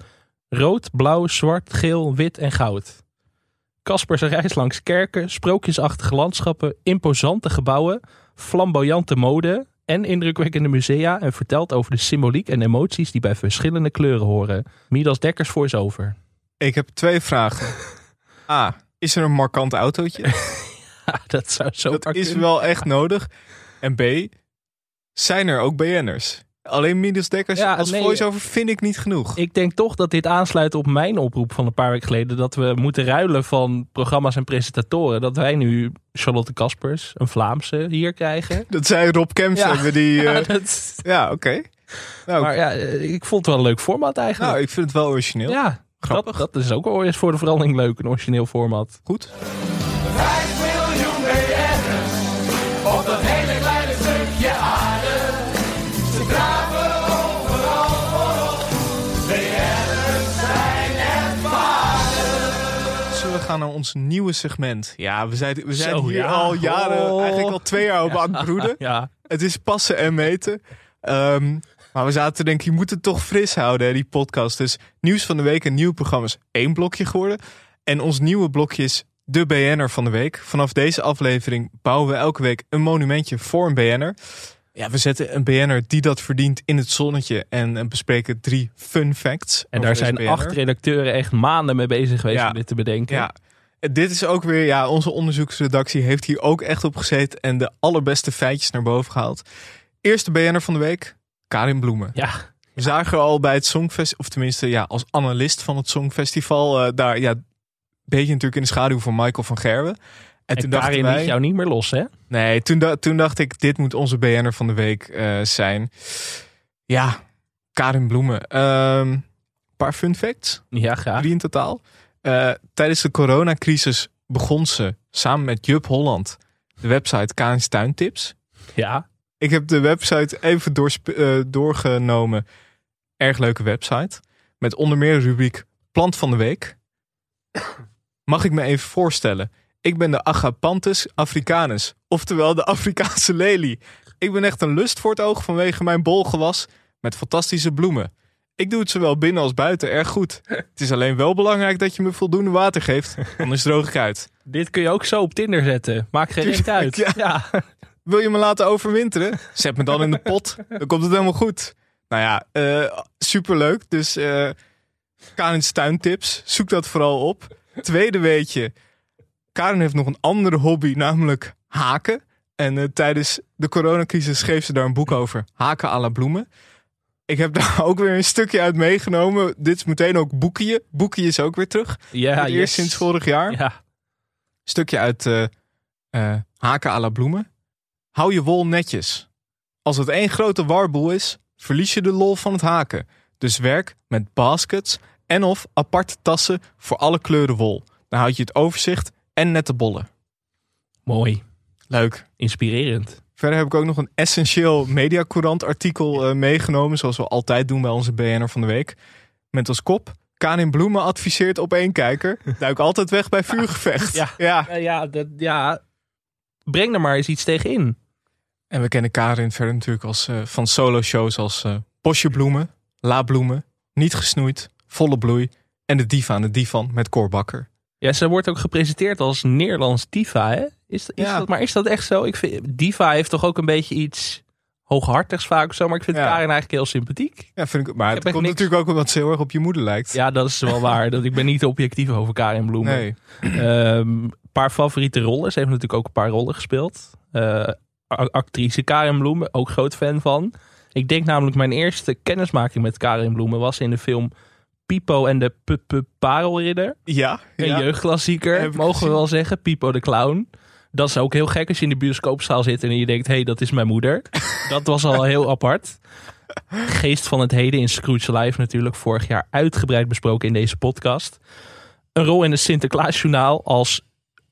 rood, blauw, zwart, geel, wit en goud. Caspers reist langs kerken, sprookjesachtige landschappen, imposante gebouwen, flamboyante mode en indrukwekkende musea en vertelt over de symboliek en emoties die bij verschillende kleuren horen. Midas Dekkers voice-over.
Ik heb twee vragen. A. Is er een markant autootje?
Ja, dat zou zo
Dat is wel echt nodig. En B. Zijn er ook BN'ers? Alleen Midas Dekkers
Ja,
als
nee.
voice-over vind ik niet genoeg.
Ik denk toch dat dit aansluit op mijn oproep van een paar weken geleden. Dat we moeten ruilen van programma's en presentatoren. Dat wij nu Charlotte Caspers, een Vlaamse, hier krijgen.
Dat zij Rob Kemps
Ja.
hebben die...
Ja,
eh,
dat-
ja, oké. Nou,
maar ja, ik vond het wel een leuk format eigenlijk.
nou, ik vind het wel origineel.
ja, dat,
grappig.
dat is ook wel eens voor de verandering leuk, een origineel format.
Goed. Gaan naar ons nieuwe segment? Ja, we zijn, we zijn
Zo,
hier
ja.
al jaren,
Oh.
eigenlijk al twee jaar op aan het broeden.
Ja,
Het is passen en meten. Ehm, maar we zaten te denken, je moet het toch fris houden, hè, die podcast. Dus nieuws van de week en nieuwe programma's één blokje geworden. En ons nieuwe blokje is de BN'er van de week. Vanaf deze aflevering bouwen we elke week een monumentje voor een BN'er. Ja, we zetten een BN'er die dat verdient in het zonnetje. En bespreken drie fun facts.
en daar zijn
BN'er.
acht redacteuren echt maanden mee bezig geweest
Ja.
om dit te bedenken.
Ja, dit is ook weer, ja, onze onderzoeksredactie heeft hier ook echt op gezeten en de allerbeste feitjes naar boven gehaald. Eerste BN'er van de week, Karin Bloemen.
Ja,
We zagen al bij het Songfestival, of tenminste ja, als analist van het Songfestival, eh, daar ja, een beetje natuurlijk in de schaduw van Michael van Gerwen. En,
en
toen wij,
liet jou niet meer los, hè?
nee, toen, da- toen dacht ik, dit moet onze BN'er van de week eh, zijn. Ja, Karin Bloemen. Een paar fun facts.
Ja, graag.
Drie in totaal. Eh, tijdens de coronacrisis begon ze samen met Jup Holland de website Karin's Tuintips.
Ja,
Ik heb de website even eh, doorgenomen. Erg leuke website. Met onder meer de rubriek Plant van de Week. Mag ik me even voorstellen? Ik ben de Agapanthus africanus, oftewel de Afrikaanse lelie. Ik ben echt een lust voor het oog vanwege mijn bolgewas met fantastische bloemen. Ik doe het zowel binnen als buiten erg goed. Het is alleen wel belangrijk dat je me voldoende water geeft, anders droog ik uit.
dit kun je ook zo op Tinder zetten. Maakt geen reet uit.
ja.
ja.
Wil je me laten overwinteren? Zet me dan in de pot. Dan komt het helemaal goed. Nou ja, eh, superleuk. Dus eh Karin's tuintips. Zoek dat vooral op. Tweede weetje. Karin heeft nog een andere hobby, namelijk haken. En eh, tijdens de coronacrisis schreef ze daar een boek over. Haken à la bloemen. Ik heb daar ook weer een stukje uit meegenomen. Dit is meteen ook Boekje. Boekje is ook weer terug.
Ja,
het eerst sinds vorig jaar.
Ja,
Stukje uit eh, eh, Haken à la bloemen. Hou je wol netjes. Als het één grote warboel is, verlies je de lol van het haken. Dus werk met baskets en of aparte tassen voor alle kleuren wol. Dan houd je het overzicht en nette bollen.
mooi.
Leuk.
Inspirerend.
Verder heb ik ook nog een essentieel Mediacourant artikel eh, meegenomen. Zoals we altijd doen bij onze BNR van de week. Met als kop. Karin Bloemen adviseert op één kijker. Duik altijd weg bij vuurgevecht.
Ja.
ja.
Ja, ja, dat, ja, breng er maar eens iets tegen in.
En we kennen Karin verder natuurlijk als, eh, van solo-shows als eh Bosje Bloemen, La Bloemen, Niet Gesnoeid, Volle Bloei en De Diva aan de Divan met Cor Bakker.
Ja, ze wordt ook gepresenteerd als Nederlands diva, hè? Is, is
Ja.
dat, maar is dat echt zo? Ik vind, diva heeft toch ook een beetje iets hooghartigs vaak of zo. Maar ik vind
Ja.
Karin eigenlijk heel sympathiek.
Ja, vind ik, maar
Ik
het komt
niks-
natuurlijk ook omdat ze heel erg op je moeder lijkt.
Ja, dat is wel waar. Dat, ik ben niet objectief over Karin Bloemen.
nee.
Een paar favoriete rollen. Ze heeft natuurlijk ook een paar rollen gespeeld. Eh, actrice Karin Bloemen, ook groot fan van. Ik denk namelijk mijn eerste kennismaking met Karin Bloemen was in de film Pipo en de P -P Parelridder.
Ja,
Een
ja.
jeugdklassieker, mogen we wel zeggen. Pipo de Clown. Dat is ook heel gek als je in de bioscoopzaal zit en je denkt... hé, hey, dat is mijn moeder. dat was al heel apart. Geest van het heden in Scrooge Live natuurlijk. Vorig jaar uitgebreid besproken in deze podcast. Een rol in het Sinterklaasjournaal als...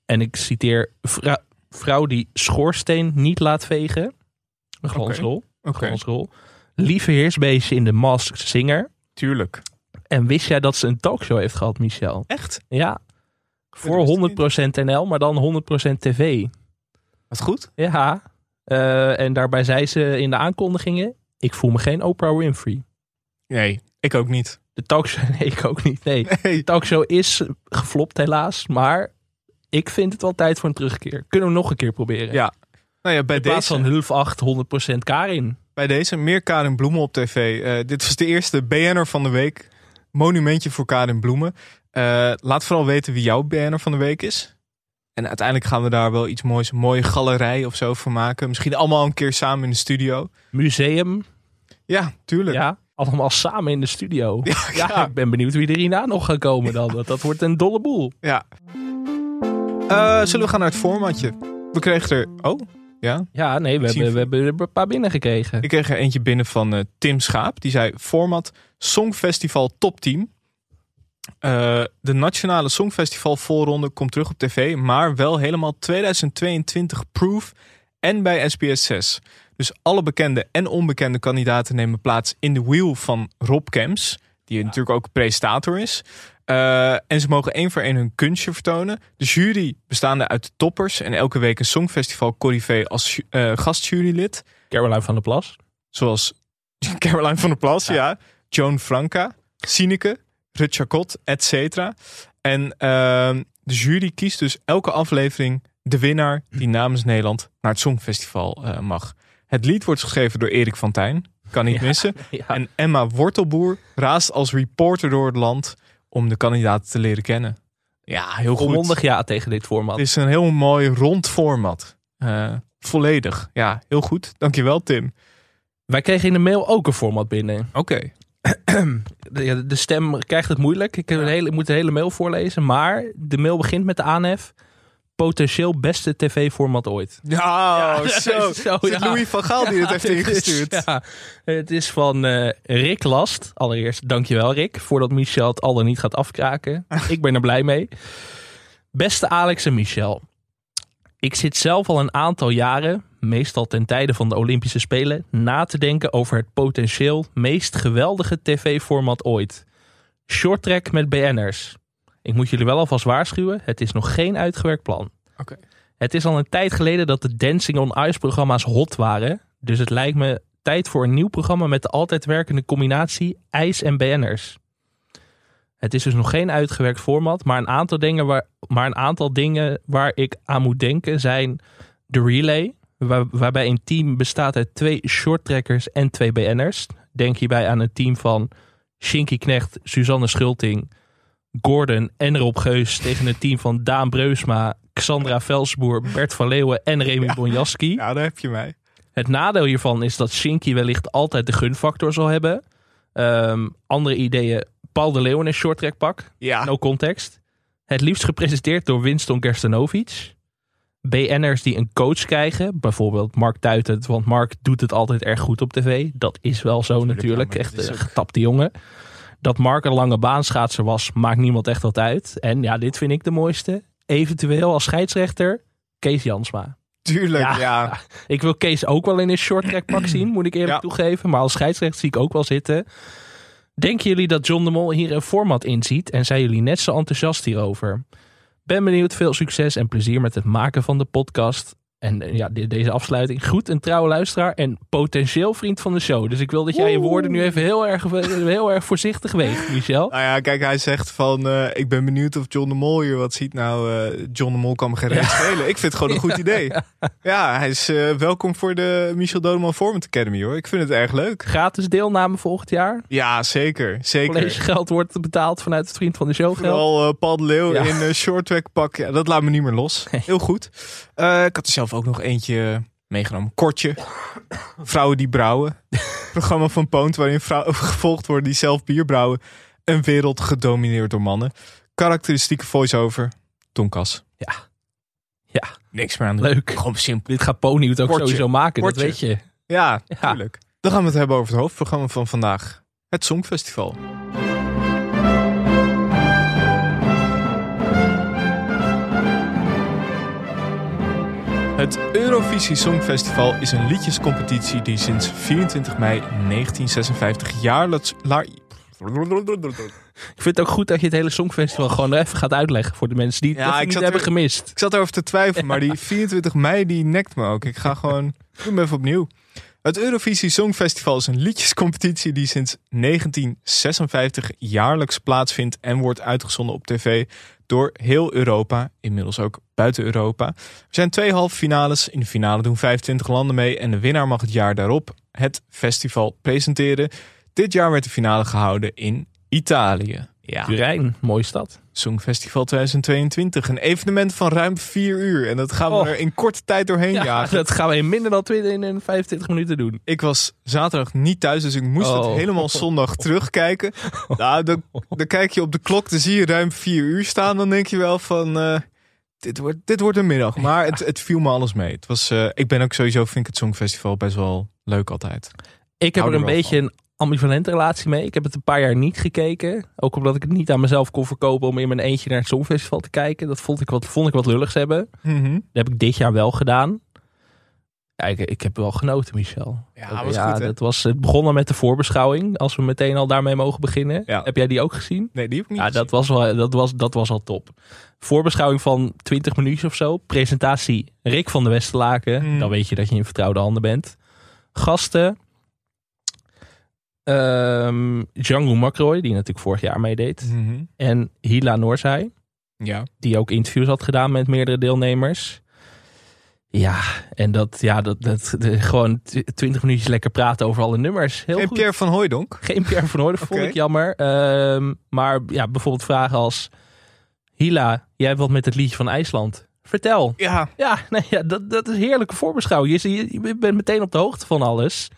en ik citeer... vrou- vrouw die schoorsteen niet laat vegen. Een glansrol.
Oké,
glansrol. Lieve heersbeestje in de Masked Singer.
tuurlijk.
En wist jij dat ze een talkshow heeft gehad, Michel?
Echt?
Ja. Voor
wist ik
100% NL, maar dan 100% tv.
Wat goed.
Ja. Eh, en daarbij zei ze in de aankondigingen: Ik voel me geen Oprah Winfrey.
Nee, ik ook niet.
De talkshow, nee, ik ook niet. Nee,
Nee.
de talkshow is geflopt helaas, maar ik vind het wel tijd voor een terugkeer. Kunnen we nog een keer proberen?
Ja. Nou ja, bij
In plaats
deze,
van Hulf 8, 100% Karin.
bij deze meer Karin Bloemen op tv. Eh, dit was de eerste BNR van de week. Monumentje voor Karin Bloemen. Eh, laat vooral weten wie jouw BNR van de week is. En uiteindelijk gaan we daar wel iets moois, een mooie galerij of zo van maken. Misschien allemaal een keer samen in de studio.
Museum,
Ja, tuurlijk.
ja. Allemaal samen in de studio. Ja,
ja.
ik ben benieuwd wie er hierna nog gaat komen dan. Dat, dat wordt een dolle boel.
Ja. Eh, zullen we gaan naar het formatje? We kregen er... Oh, ja.
Ja, nee, we hebben, we hebben er een paar binnengekregen.
Ik kreeg er eentje binnen van eh, Tim Schaap. Die zei format Songfestival Top 10. Eh, de nationale Songfestival voorronde komt terug op tv. Maar wel helemaal 2022 proof en bij SBS 6. Dus alle bekende en onbekende kandidaten nemen plaats in de wheel van Rob Kemps. Die natuurlijk ook presentator is. Eh, en ze mogen één voor één hun kunstje vertonen. De jury bestaande uit de toppers. En elke week een Songfestival Corrivé als eh, gastjurylid.
Caroline van der Plas.
Zoals Caroline van der Plas, ja. Joan Franca, Sineke, Rut Chacot, et cetera. En ehm, de jury kiest dus elke aflevering de winnaar die namens Nederland naar het Songfestival eh, mag. Het lied wordt geschreven door Erik van Tijn. Kan niet missen.
Ja.
En Emma Wortelboer raast als reporter door het land om de kandidaten te leren kennen. Ja, heel goed.
Volmondig ja tegen dit format.
Het is een heel mooi rond format. Eh, volledig. Ja, heel goed. Dankjewel Tim.
Wij kregen in de mail ook een format binnen.
Oké.
De, stem krijgt het moeilijk. Ik, heb een hele, ik moet de hele mail voorlezen. Maar de mail begint met de aanhef. Potentieel beste tv-format ooit.
Ja, zo.
is zo,
Is het
ja.
Louis van Gaal die het heeft
is-
ingestuurd?
ja, het is van eh, Rick Last. Allereerst dankjewel Rick. Voordat Michel het al dan niet gaat afkraken. Ik ben er blij mee. Beste Alex en Michel. Ik zit zelf al een aantal jaren, meestal ten tijde van de Olympische Spelen, na te denken over het potentieel meest geweldige tv-format ooit. Shorttrack met BN'ers. Ik moet jullie wel alvast waarschuwen, het is nog geen uitgewerkt plan.
Oké.
Het is al een tijd geleden dat de Dancing on Ice programma's hot waren. Dus het lijkt me tijd voor een nieuw programma met de altijd werkende combinatie ijs en BN'ers. Het is dus nog geen uitgewerkt format, maar een aantal dingen waar, maar een aantal dingen waar ik aan moet denken zijn de relay. waar- waarbij een team bestaat uit twee shorttrekkers en twee BN'ers. Denk hierbij aan een team van Shinky Knecht, Suzanne Schulting, Gordon en Rob Geus tegen een team van Daan Breusma, Xandra Velsboer, Bert van Leeuwen en Remy Bonjaski.
Ja, daar heb je mij.
Het nadeel hiervan is dat Shinky wellicht altijd de gunfactor zal hebben. Ehm, andere ideeën, Paul de Leeuw in shorttrack pak.
Ja,
No context. Het liefst gepresenteerd door Winston Gerstenovic. BN'ers die een coach krijgen. Bijvoorbeeld Mark Tuitert. Want Mark doet het altijd erg goed op tv. Dat is wel zo
Tuurlijk,
natuurlijk.
ja, maar
echt een getapte jongen. Dat Mark een lange baanschaatser was, maakt niemand echt wat uit. En ja, dit vind ik de mooiste. Eventueel als scheidsrechter, Kees Jansma.
tuurlijk.
Ja.
Ja,
Ik wil Kees ook wel in een short track pak zien, moet ik eerlijk
Ja.
toegeven. Maar als scheidsrechter zie ik ook wel zitten. Denken jullie dat John de Mol hier een format inziet en zijn jullie net zo enthousiast hierover? Ben benieuwd, veel succes en plezier met het maken van de podcast. En eh, ja, de- deze afsluiting. Goed, een trouwe luisteraar en potentieel vriend van de show. Dus ik wil dat jij je woorden nu even heel erg, heel erg voorzichtig weegt, Michel.
Nou ja, kijk, hij zegt van, eh, ik ben benieuwd of John de Mol hier wat ziet. Nou, eh, John de Mol kan me geen schelen. Ik vind het gewoon een goed idee. Ja, hij is eh, welkom voor de Michel Dodeman Format Academy hoor. Ik vind het erg leuk.
Gratis deelname volgend jaar.
Ja, zeker. Zeker.
Collegegeld wordt betaald vanuit het vriend van de show geld.
Vooral eh, Paul de Leeuw
Ja.
in een shorttrack pak. Ja, dat laat me niet meer los. Heel goed. Eh, ik had er zelf ook nog eentje meegenomen. Kortje. Vrouwen die brouwen. Programma van Poont waarin vrouwen gevolgd worden die zelf bier brouwen. Een wereld gedomineerd door mannen. Karakteristieke voice-over. Tonkas.
Ja. Ja.
Niks meer aan doen.
Leuk.
Gewoon simpel.
Dit gaat Pony het ook
Kortje.
sowieso maken,
Kortje.
dat weet je.
Ja,
Ja.
tuurlijk. Dan gaan we het hebben over het hoofdprogramma van vandaag. Het Songfestival. Het Eurovisie Songfestival is een liedjescompetitie die sinds 24 mei 1956 jaarlijks...
Ik vind het ook goed dat je het hele Songfestival gewoon even gaat uitleggen voor de mensen die het
Ja,
niet hebben
er-
gemist.
Ik zat erover te twijfelen, maar die 24 mei die nekt me ook. Ik ga gewoon, doe hem even opnieuw. Het Eurovisie Songfestival is een liedjescompetitie die sinds 1956 jaarlijks plaatsvindt en wordt uitgezonden op tv door heel Europa, inmiddels ook buiten Europa. Er zijn twee halve finales. In de finale doen 25 landen mee en de winnaar mag het jaar daarop het festival presenteren. Dit jaar werd de finale gehouden in Italië. Ja.
Turijn, mooie stad.
Songfestival 2022. Een evenement van ruim vier uur. En dat gaan we
Oh.
er in korte tijd doorheen
Ja,
jagen.
dat gaan we in minder dan 20 in een 25 minuten doen.
Ik was zaterdag niet thuis, dus ik moest het
Oh.
helemaal zondag terugkijken. Nou, dan, dan kijk je op de klok, dan zie je ruim vier uur staan. Dan denk je wel van, eh, dit, wordt, dit wordt een middag. Maar het, het viel me alles mee. Het was, eh, ik ben ook sowieso, vind ik het Songfestival best wel leuk altijd.
Ik heb er een beetje een ambivalente relatie mee. Ik heb het een paar jaar niet gekeken. Ook omdat ik het niet aan mezelf kon verkopen om in mijn eentje naar het Songfestival te kijken. Dat vond ik wat, vond ik wat lulligs hebben.
Mhm.
Dat heb ik dit jaar wel gedaan. Ja, ik, ik heb wel genoten, Michel.
Ja, was goed, hè?
dat was het begonnen met de voorbeschouwing. Als we meteen al daarmee mogen beginnen.
Ja.
Heb jij die ook gezien?
Nee, die heb ik niet
Ja,
gezien.
dat was, wel, dat, was, dat was al top. Voorbeschouwing van 20 minuutjes of zo. Presentatie Rick van de Westerlaken.
Hmm.
Dan weet je dat je in vertrouwde handen bent. Gasten. Ehm Django McRoy, die natuurlijk vorig jaar meedeed.
Mhm.
En Hila Noorzij,
Ja.
die ook interviews had gedaan met meerdere deelnemers. Ja, en dat, ja, dat, dat de- gewoon tw- 20 minuutjes lekker praten over alle nummers. Heel
En
goed.
Pierre van Hooijdonk.
Geen Pierre van dat vond ik jammer. Ehm, maar ja, bijvoorbeeld vragen als... Hila, jij hebt wat met het liedje van IJsland. Vertel.
Ja,
Ja, nee, ja dat, dat is heerlijke voorbeschouwing. Je, je, je bent meteen op de hoogte van alles.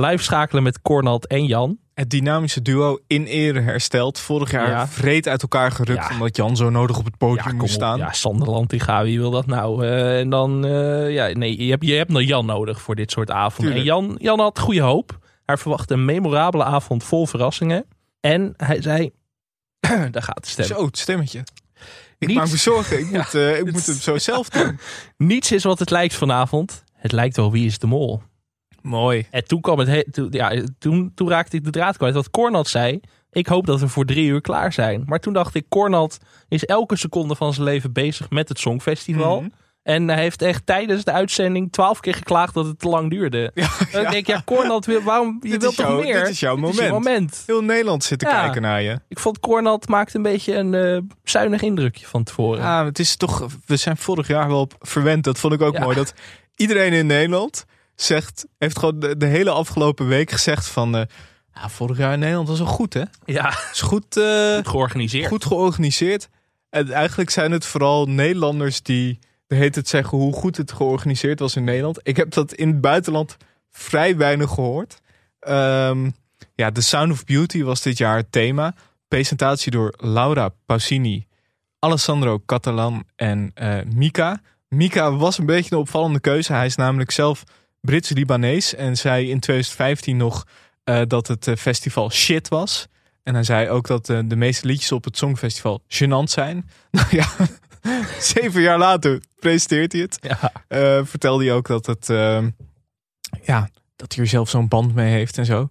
Live schakelen met Cornald en Jan.
Het dynamische duo in ere hersteld. Vorig jaar
Ja.
vreed uit elkaar gerukt.
Ja.
Omdat Jan zo nodig op het podium
Ja, kom
moest
op.
staan.
Ja, Sanderland, die. Wie wil dat nou? Eh, en dan, eh, ja, nee, je hebt, je hebt nog Jan nodig voor dit soort avonden. En. Jan, Jan had goede hoop. Hij verwachtte een memorabele avond vol verrassingen. En hij zei, daar gaat de stem.
Zo, het stemmetje. Ik
Niets.
maak me zorgen. Ik, moet, eh, ik moet het zo zelf doen.
Niets is wat het lijkt vanavond. Het lijkt wel wie is de mol.
Mooi.
En toen kwam het he- toen, ja, toen, toen raakte ik de draad kwijt. Wat Cornald zei. Ik hoop dat we voor drie uur klaar zijn. Maar toen dacht ik, Cornald is elke seconde van zijn leven bezig met het Songfestival.
Mhm.
En hij heeft echt tijdens de uitzending twaalf keer geklaagd dat het te lang duurde.
Ja,
Dan denk ik, ja, Cornald, wil- waarom, je
Dit
wilt
is
toch meer?
dit is jouw
Dit moment.
Heel Nederland zit te
Ja.
kijken naar je.
Ik vond Cornald maakte een beetje een eh, zuinig indrukje van tevoren.
Ja, het is toch, we zijn vorig jaar wel op verwend. Dat vond ik ook
Ja.
mooi. Dat iedereen in Nederland zegt, heeft gewoon de, de hele afgelopen week gezegd van... eh, ja, vorig jaar in Nederland was wel goed, hè?
Ja,
is goed, eh,
goed georganiseerd.
goed georganiseerd. En eigenlijk zijn het vooral Nederlanders die de hele tijd zeggen hoe goed het georganiseerd was in Nederland. Ik heb dat in het buitenland vrij weinig gehoord. Ehm, ja, The Sound of Beauty was dit jaar het thema. Presentatie door Laura Pausini, Alessandro Catalan en eh, Mika. Mika was een beetje een opvallende keuze. Hij is namelijk zelf Brits-Libanees en zei in 2015 nog eh, dat het eh, festival shit was. En hij zei ook dat eh, de meeste liedjes op het Songfestival gênant zijn. Nou ja, zeven jaar later presenteert hij het.
Ja.
Vertelde hij ook dat het, ehm, ja, dat hij er zelf zo'n band mee heeft en zo.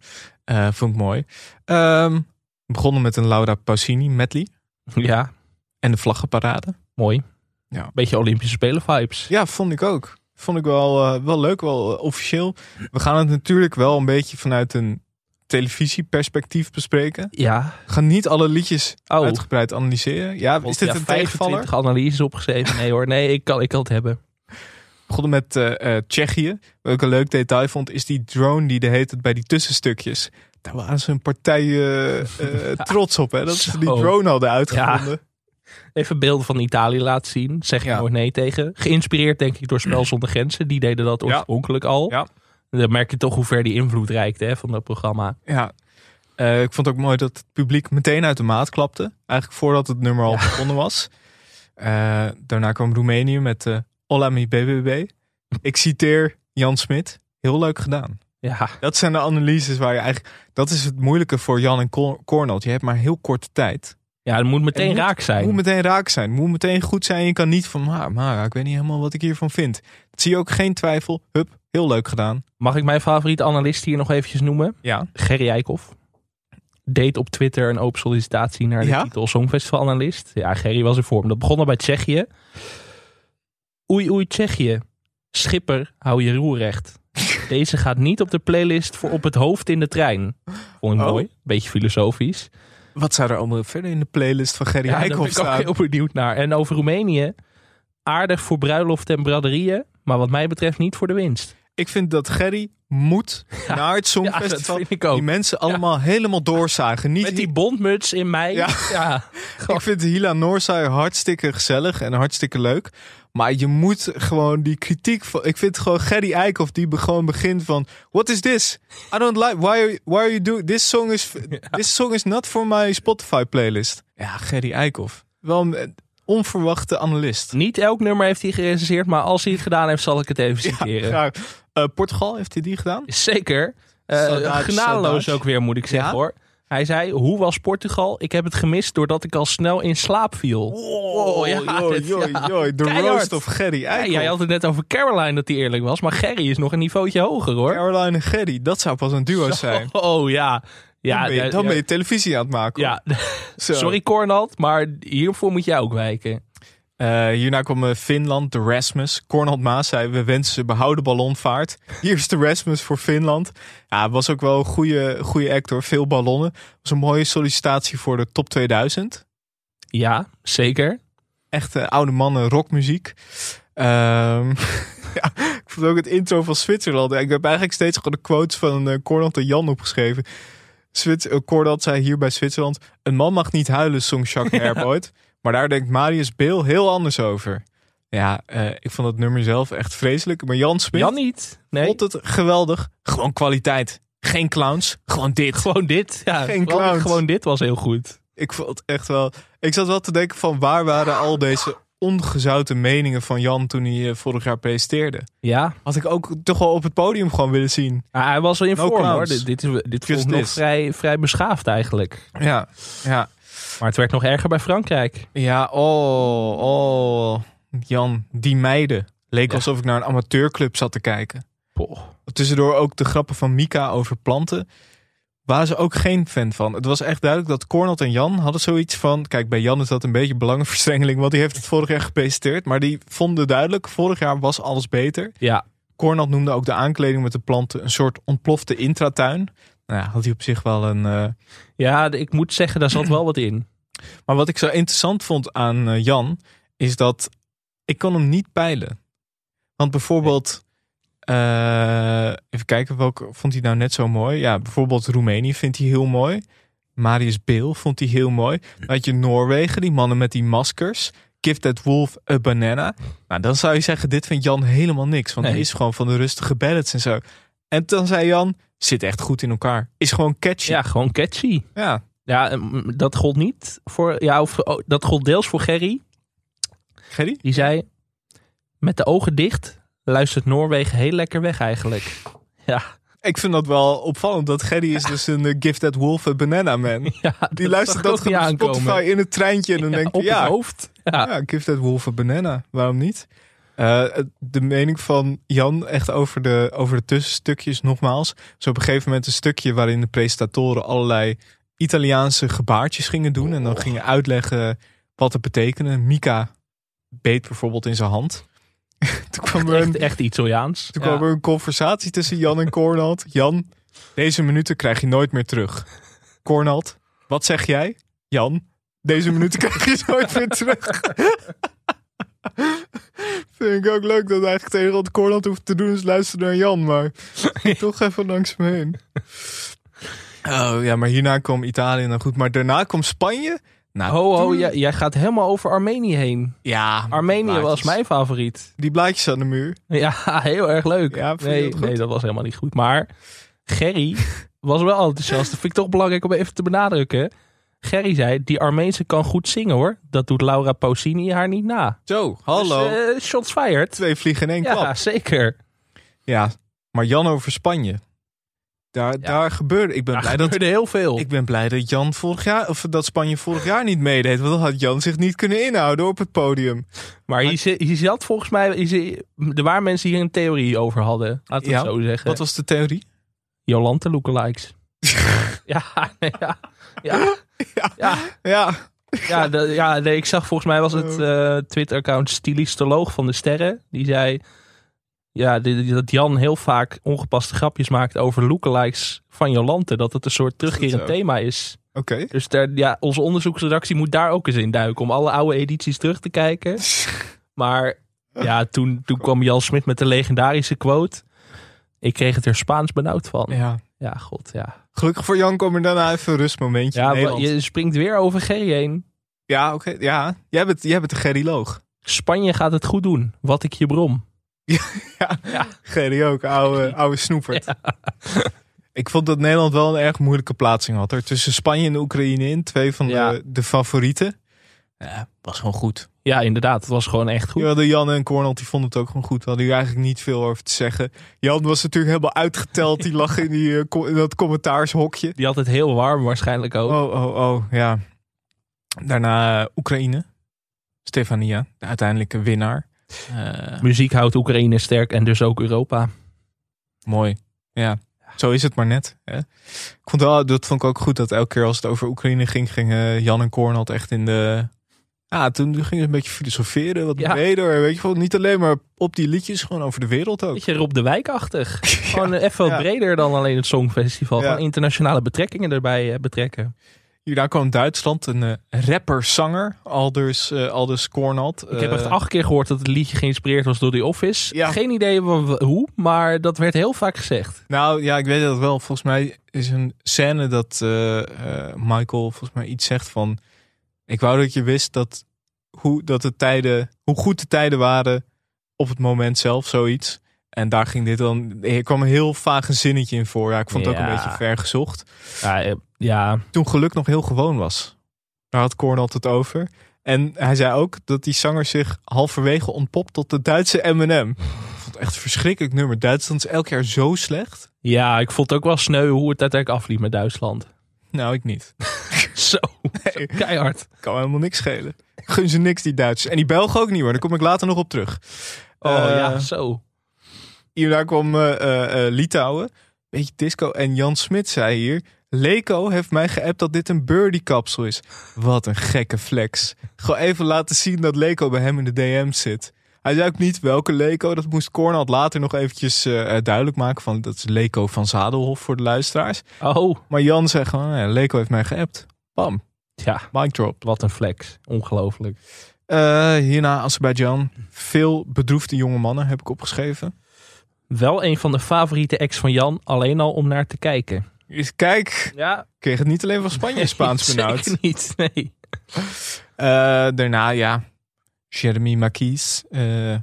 Vond ik mooi. Ehm, begonnen met een Laura Pausini medley
ja,
en de vlaggenparade.
mooi.
Ja.
Beetje Olympische Spelen vibes.
Ja, vond ik ook. Vond ik wel, eh, wel leuk, wel eh, officieel. We gaan het natuurlijk wel een beetje vanuit een televisieperspectief bespreken.
Ja.
Gaan niet alle liedjes
Oh.
uitgebreid analyseren. Ja, is dit
ja,
een tegenvaller?
25 analyses opgeschreven. Nee hoor, nee, ik kan, ik kan het hebben.
We begonnen met eh, eh, Tsjechië. Wat ik een leuk detail vond, is die drone die de heet het bij die tussenstukjes. Daar waren ze een partij trots op, hè? Dat ze die drone hadden uitgevonden.
Even beelden van Italië laten zien. Zeg je
Ja.
nooit nee tegen. Geïnspireerd denk ik door Spel zonder Grenzen. Die deden dat
Ja.
oorspronkelijk al.
Ja.
Dan merk je toch hoe ver die invloed reikt hè, van dat programma.
Ja. Eh, ik vond het ook mooi dat het publiek meteen uit de maat klapte. Eigenlijk voordat het nummer al begonnen was. Eh, daarna kwam Roemenië met eh Hola mi BBB. Ik citeer Jan Smit. Heel leuk gedaan.
Ja,
Dat zijn de analyses waar je eigenlijk... Dat is het moeilijke voor Jan en Cor- Cornel. Je hebt maar heel korte tijd.
Ja het moet
Het
meteen
moet-
raak zijn.
Het moet meteen raak zijn. Het moet meteen goed zijn. Je kan niet van, maar, maar ik weet niet helemaal wat ik hiervan vind. Dat zie je ook geen twijfel. Hup, heel leuk gedaan.
Mag ik mijn favoriete analist hier nog eventjes noemen?
Ja.
Gerry Eikhoff. Deed op Twitter een open sollicitatie naar de
Ja?
titel Songfestival analist. Ja, Gerry was in vorm. Dat begon al bij Tsjechië. Oei oei Tsjechië. Schipper, hou je roer recht. Deze gaat niet op de playlist voor op het hoofd in de trein. Vond ik
Oh.
mooi. Beetje filosofisch.
Wat zou er allemaal verder in de playlist van Gerry
Ja, daar ben ik ook
staan?
heel benieuwd naar. En over Roemenië. Aardig voor bruiloft en braderieën. Maar wat mij betreft niet voor de winst.
Ik vind dat Gerry moet naar het
Ja,
Songfestival.
dat vind ik ook.
Die mensen allemaal helemaal doorzagen. Niet
Met die bondmuts in mei.
Ja.
ja.
Ik vind Hila Noorsaai hartstikke gezellig en hartstikke leuk. Maar je moet gewoon die kritiek van... Ik vind gewoon Gerry Eikhoff die be- gewoon begint van... What is this? I don't like... Why are you, why are you doing... This song is... This song is not for my Spotify playlist. Ja, Gerry Eikhoff. Wel een onverwachte analist.
Niet elk nummer heeft hij gerecenseerd, maar als hij het gedaan heeft, zal ik het even citeren.
Graag. Eh, Portugal, heeft hij die gedaan?
Zeker.
Saudade,
genadeloos ook weer, moet ik zeggen
Ja?
hoor. Hij zei, hoe was Portugal? Ik heb het gemist doordat ik al snel in slaap viel.
Oh,
ja,
joi,
dit-
joi,
ja,
joi. De
keihard.
roast of Gerry
Ja, jij had het net over Caroline dat hij eerlijk was, maar Gerry is nog een niveautje hoger hoor.
Caroline en Gerry, dat zou pas een duo zijn.
Oh ja. Ja,
dan ben je, dan
ja.
ben je televisie aan het maken.
sorry Cornald, maar hiervoor moet jij ook wijken.
Eh, hierna kwam eh, Finland, de Rasmus. Cornald Maas zei, we wensen ze behouden ballonvaart. Hier is de Rasmus voor Finland. Ja, was ook wel een goede, goede actor. Veel ballonnen. Was een mooie sollicitatie voor de top 2000.
Ja, zeker.
Echt eh, oude mannen rockmuziek. Ehm, ja, ik vond ook het intro van Zwitserland. Ik heb eigenlijk steeds gewoon de quotes van uh, Cornald en Jan opgeschreven. Zwits uh, Cornald zei hier bij Zwitserland... Een man mag niet huilen, zong Jacques Herboyd. Maar daar denkt Marius Beel heel anders over. Ja, eh, ik vond het nummer zelf echt vreselijk. Maar Jan Smit
Jan niet. Nee,
vond het geweldig. Gewoon kwaliteit. Geen clowns. Gewoon dit.
gewoon dit. Ja,
Geen clowns.
Gewoon dit was heel goed.
Ik vond het echt wel... Ik zat wel te denken van waar waren al deze ongezouten meningen van Jan toen hij eh, vorig jaar presenteerde.
Ja,
Had ik ook toch wel op het podium gewoon willen zien.
Ah, hij was wel in
No
vorm hoor. Dit, dit, is- dit
Just
vond ik nog vrij, vrij beschaafd eigenlijk.
Ja, ja.
Maar het werd nog erger bij Frankrijk.
Ja, oh, oh. Jan, die meiden. Leek
Ja.
alsof ik naar een amateurclub zat te kijken. Tussendoor ook de grappen van Mika over planten. Waren ze ook geen fan van. Het was echt duidelijk dat Cornald en Jan hadden zoiets van... Kijk, bij Jan is dat een beetje belangenverstrengeling... want die heeft het vorig jaar gepresenteerd. Maar die vonden duidelijk, vorig jaar was alles beter.
Ja,
Cornald noemde ook de aankleding met de planten... een soort ontplofte intratuin. Nou ja, had hij op zich wel een... eh,
ja, ik moet zeggen, daar zat wel wat in.
Maar wat ik zo interessant vond aan eh, Jan... is dat ik kon hem niet peilen. Want bijvoorbeeld Eh, even kijken, welke vond hij nou net zo mooi? Ja, bijvoorbeeld Roemenië vindt hij heel mooi. Marius Beel vond hij heel mooi. Dan had je Noorwegen, die mannen met die maskers. Give that wolf a banana. Nou, dan zou je zeggen, dit vindt Jan helemaal niks. Want hij is gewoon van de rustige ballads en zo. En dan zei Jan, zit echt goed in elkaar. Is gewoon catchy.
Ja, gewoon catchy.
ja.
Ja, mm, dat gold niet voor. Ja, of oh, dat gold deels voor Gerry.
Gerry?
Die zei: Met de ogen dicht luistert Noorwegen heel lekker weg eigenlijk. Ja,
Ik vind dat wel opvallend. Dat Gerry is dus een eh, Give that wolf a banana man.
ja
Die luistert dat gewoon op Spotify in het treintje. En dan
Ja,
denkt
op
ja,
het hoofd. Ja.
That wolf a banana. Waarom niet? Eh, de mening van Jan echt over de, over de tussenstukjes nogmaals. Zo op een gegeven moment een stukje waarin de presentatoren allerlei Italiaanse gebaartjes gingen doen. En dan gingen uitleggen wat het betekende. Mika beet bijvoorbeeld in zijn hand. toen kwam er
Echt,
een,
echt Italiaans.
toen
Ja.
kwam er een conversatie tussen Jan en Cornald. Jan, deze minuten krijg je nooit meer terug. Cornald, wat zeg jij? Jan, deze minuten krijg je nooit meer terug. Vind ik ook leuk dat eigenlijk tegen wat Cornald hoeft te doen is luisteren naar Jan, maar toch even langs me heen. Oh ja, maar hierna kwam Italië dan goed, maar daarna kwam Spanje. Nou,
Ho, ho,
toen-
jij, jij gaat helemaal over Armenië heen.
ja,
Armenië was mijn favoriet.
Die blaadjes aan de muur.
Ja, heel erg leuk.
Ja,
nee,
dat
nee, dat was helemaal niet goed. Maar Gerry was wel enthousiast. Dat vind ik toch belangrijk om even te benadrukken. Gerry zei, die Armeense kan goed zingen hoor. Dat doet Laura Pausini haar niet na.
Zo, hallo.
Dus, eh, shots fired.
Twee vliegen in één
Ja,
klap.
zeker.
Ja, maar Jan over Spanje. Daar, daar gebeurde. Ik ben
Daar
blij dat
heel veel.
ik ben blij dat Jan vorig jaar of dat Spanje vorig jaar niet meedeed, want dan had Jan zich niet kunnen inhouden op het podium.
maar zit- hier zat volgens mij... zit- er waren mensen die hier een theorie over hadden. Laten we
Ja,
het zo zeggen.
Wat was de theorie?
Jolante lookalikes. ja, nee, ja, ja, ja.
Ja,
Ja, de- ja nee, ik zag volgens mij was het eh, Twitter-account Stilistoloog van de Sterren. Die zei ja, dat Jan heel vaak ongepaste grapjes maakt over lookalikes van Jolante. Dat het een soort terugkerend thema is.
oké.
Dus daar, ja, onze onderzoeksredactie moet daar ook eens in duiken. Om alle oude edities terug te kijken. Maar ja, toen, toen kwam Jan Smit met de legendarische quote. Ik kreeg het er Spaans benauwd van. Ja,
Ja.
god, ja.
Gelukkig voor Jan kwam er daarna even een rustmomentje
Ja, je springt weer over Gerry heen.
Ja, oké. Ja, jij bent, jij bent de Gerryloog.
Spanje gaat het goed doen. Wat ik je brom.
Gerry ook, oude, oude snoepert. Ik vond dat Nederland wel een erg moeilijke plaatsing had. Er tussen Spanje en Oekraïne in. Twee van
Ja.
de, de favorieten. Ja, was gewoon goed.
Ja, inderdaad. Het was gewoon echt goed.
Ja, de Jan en Cornel die vonden het ook gewoon goed. We hadden hier eigenlijk niet veel over te zeggen. Jan was natuurlijk helemaal uitgeteld. Die lag in, die, eh, co- in dat commentaarshokje.
Die had het heel warm waarschijnlijk ook.
Oh, oh, oh, ja. Daarna eh, Oekraïne. Stefania, de uiteindelijke winnaar. Eh,
Muziek houdt Oekraïne sterk en dus ook Europa.
mooi. Ja, zo is het maar net. Hè? Ik vond wel, dat vond ik ook goed dat elke keer als het over Oekraïne ging, gingen Jan en Cornel echt in de. Ja, toen gingen ze een beetje filosoferen, wat
Ja.
breder. Weet je wel, niet alleen maar op die liedjes, gewoon over de wereld ook.
Beetje Rob de Wijkachtig. Gewoon even wat
ja.
breder dan alleen het Songfestival.
Ja.
Gewoon internationale betrekkingen erbij eh, betrekken.
Hierna kwam Duitsland, een eh, rapper-zanger, Alders, eh Alders Cornald.
Ik heb echt acht keer gehoord dat het liedje geïnspireerd was door The Office.
Ja.
Geen idee hoe, maar dat werd heel vaak gezegd.
Nou ja, ik weet dat wel. Volgens mij is een scène dat eh, eh, Michael volgens mij iets zegt van... Ik wou dat je wist dat, hoe, dat de tijden, hoe goed de tijden waren op het moment zelf, zoiets. En daar ging dit dan... Er kwam een heel vaag een zinnetje in voor. Ja, ik vond het ook een beetje ver gezocht.
Ja, eh, ja,
Toen geluk nog heel gewoon was. Daar had Cornel het over. En hij zei ook dat die zanger zich halverwege ontpopt tot de Duitse M&M. Ik vond het echt een verschrikkelijk nummer. Duitsland is elk jaar zo slecht.
ja, ik vond het ook wel sneu hoe het uiteindelijk afliep met Duitsland.
Nou, ik niet.
Zo, zo keihard.
Kan helemaal niks schelen. Gun ze niks, die Duitsers. En die Belgen ook niet hoor. Daar kom ik later nog op terug.
Oh
Eh,
ja, zo.
Hierna kwam eh, eh, eh, Litouwen. Beetje disco. En Jan Smit zei hier... Leko heeft mij geappt dat dit een birdie kapsel is. Wat een gekke flex. Gewoon even laten zien dat Leko bij hem in de DM zit. Hij zei ook niet welke Leko. Dat moest Cornald later nog eventjes eh, eh, duidelijk maken. Van, dat is Leko van Zadelhof voor de luisteraars.
Oh,
Maar Jan zegt gewoon... Ja, Leko heeft mij geappt. Bam.
ja,
Mic drop.
wat een flex. Ongelooflijk.
Eh, hierna Azerbeidzjan. Veel bedroefde jonge mannen heb ik opgeschreven.
Wel een van de favoriete acts van Jan, alleen al om naar te kijken.
Eens kijk,
Ja,
kreeg het niet alleen van Spanje Spaans benauwd.
Zeker niet, nee.
Eh, daarna, ja, Jeremy Marquis, eh,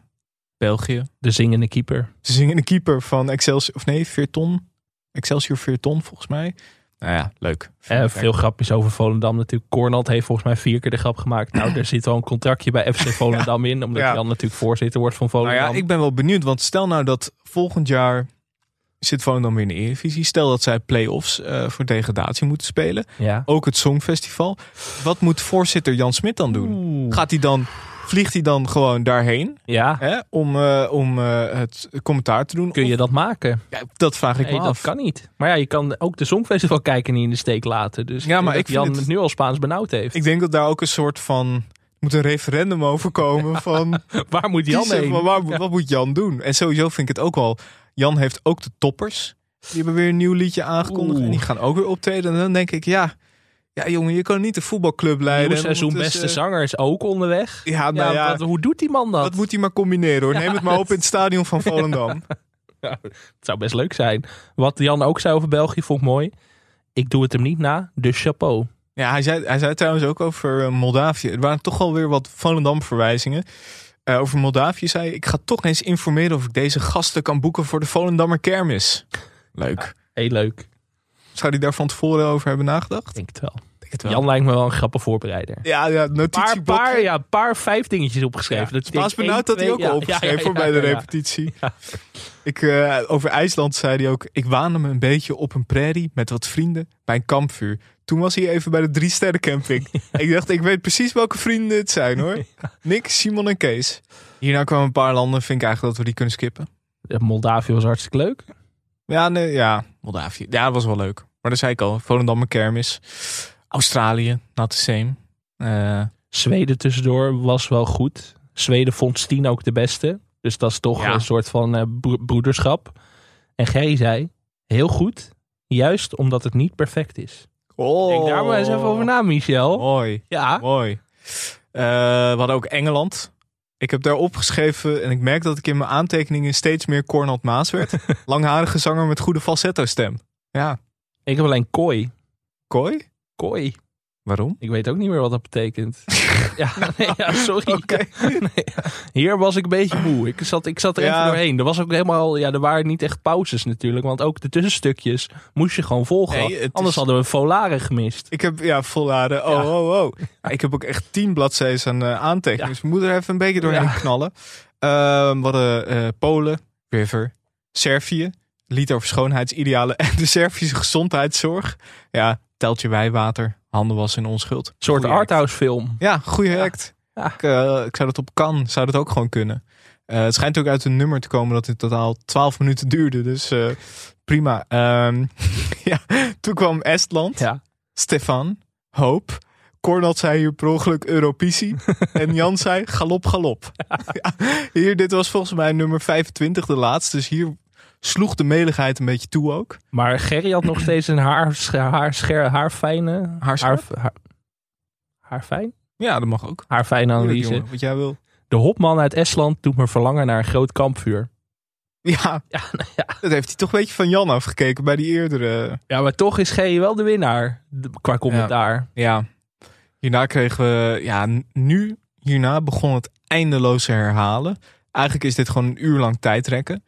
België.
De zingende keeper.
De keeper van Excelsior, of nee, Veerton. Excelsior Veerton, volgens mij. Nou ja, leuk.
Eh, veel grapjes over Volendam natuurlijk. Cornald heeft volgens mij vier keer de grap gemaakt. Nou, er zit wel een contractje bij FC Volendam in. Omdat
Ja.
Jan natuurlijk voorzitter wordt van
Nou
Volendam.
ja, ik ben wel benieuwd, want stel nou dat volgend jaar zit Volendam weer in de Eredivisie. Stel dat zij play-offs eh, voor degradatie moeten spelen.
Ja.
Ook het Songfestival. Wat moet voorzitter Jan Smit dan doen?
Oeh.
Gaat hij dan, vliegt hij dan gewoon daarheen
Ja,
hè, om, eh, om eh, het commentaar te doen?
kun je dat maken?
Ja, dat vraag ik
Nee,
me
dat
af.
kan niet. Maar ja, je kan ook de Songfestival kijken niet in de steek laten. Dus
Ja, maar
denk
ik
dat Jan
het-
het nu al Spaans benauwd heeft.
Ik denk dat daar ook een soort van moet een referendum over komen van
Waar moet Jan heen?
van waar, wat moet Jan doen? En sowieso vind ik het ook wel. Jan heeft ook de toppers. Die hebben weer een nieuw liedje aangekondigd
Oeh.
en die gaan ook weer optreden. En dan denk ik, ja, ja jongen, je kan niet de voetbalclub leiden.
Nieuw seizoen beste zanger is ook onderweg.
Ja, nou ja,
hoe doet die man dat?
dat moet hij maar combineren hoor. Neem het maar op in het stadion van Volendam.
Het zou best leuk zijn. Wat Jan ook zei over België vond ik mooi. Ik doe het hem niet na, dus chapeau.
Ja, hij zei, hij zei trouwens ook over eh, Moldavië. Er waren toch alweer wat Volendam-verwijzingen. Eh, over Moldavië zei ik ga toch eens informeren of ik deze gasten kan boeken voor de Volendammer kermis. Leuk.
Heel leuk.
Zou hij daar van tevoren over hebben nagedacht?
Ik denk het wel.
Denk het wel.
Jan lijkt me wel een grappige voorbereider.
Ja, ja,
Paar,
notitieblok.
paar, ja, paar vijf dingetjes opgeschreven.
Ja,
Dat ik
benauwd
één,
had hij ook al
ja,
opgeschreven
ja,
voor bij de repetitie. Ik, eh, over IJsland zei hij ook... Ik waande me een beetje op een prairie met wat vrienden bij een kampvuur. Toen was hij even bij de drie sterren camping. ik dacht, ik weet precies welke vrienden het zijn hoor. Nick, Simon en Kees. Hierna kwamen een paar landen. Vind ik eigenlijk dat we die kunnen skippen.
Moldavië was hartstikke leuk.
Ja, nee, ja. Moldavië. Ja, dat was wel leuk. Maar dat zei ik al. Volendam en kermis. Australië, not the same. Eh,
Zweden tussendoor was wel goed. Zweden vond Stien ook de beste. Dus dat is toch
Ja.
een soort van eh, bro- broederschap. En Gerry zei, heel goed. Juist omdat het niet perfect is.
oh.
Denk daar maar eens even over na, Michel.
Mooi.
Ja,
Mooi. Eh, we hadden ook Engeland. Ik heb daar opgeschreven en ik merk dat ik in mijn aantekeningen steeds meer Cornald Maas werd. Langharige zanger met goede falsetto stem. Ja.
ik heb alleen kooi.
Kooi?
Kooi.
Waarom?
Ik weet ook niet meer wat dat betekent. ja, nee, ja, sorry. Nee, hier was ik een beetje moe. Ik zat, ik zat er
Ja.
even doorheen. Er was ook helemaal, ja, er waren niet echt pauzes natuurlijk. Want ook de tussenstukjes moest je gewoon volgen.
Nee,
Anders
is-
hadden we Volaren gemist.
Ik heb, ja, volladen. Oh,
Ja.
oh, oh. Ik heb ook echt tien bladzijden aan eh, aantekeningen. Dus we moeten er even een beetje doorheen knallen. Ehm, we hadden eh, Polen, River, Servië. Lied over schoonheidsidealen en de Servische gezondheidszorg. Ja, teltje wijwater, handen wassen in onschuld.
Een soort arthouse film.
Ja, goede
Ja.
act.
Ja.
Ik, eh, ik zou dat op kan, zou dat ook gewoon kunnen. Eh, het schijnt ook uit een nummer te komen dat in totaal 12 minuten duurde. Dus eh, prima. Ehm, ja, toen kwam Estland.
Ja.
Stefan, Hoop. Cornald zei hier per ongeluk Europici. en Jan zei galop, galop. Ja, hier, dit was volgens mij nummer 25, de laatste. Dus hier sloeg de meligheid een beetje toe ook.
Maar Gerry had nog steeds een haar, haar, scher, haarfijne...
Haarscherp?
Haar, haar, haarfijn?
Ja, dat mag ook.
Haarfijne
Tuurlijk,
analyse.
jongen, wat jij wil.
De hopman uit Estland doet me verlangen naar een groot kampvuur.
Ja,
Ja, nou ja.
dat heeft hij toch een beetje van Jan afgekeken bij die eerdere...
ja, maar toch is Gerry wel de winnaar. Qua commentaar.
Ja, hierna kregen we, ja, nu, hierna begon het eindeloze herhalen. Eigenlijk is dit gewoon een uur lang tijdrekken.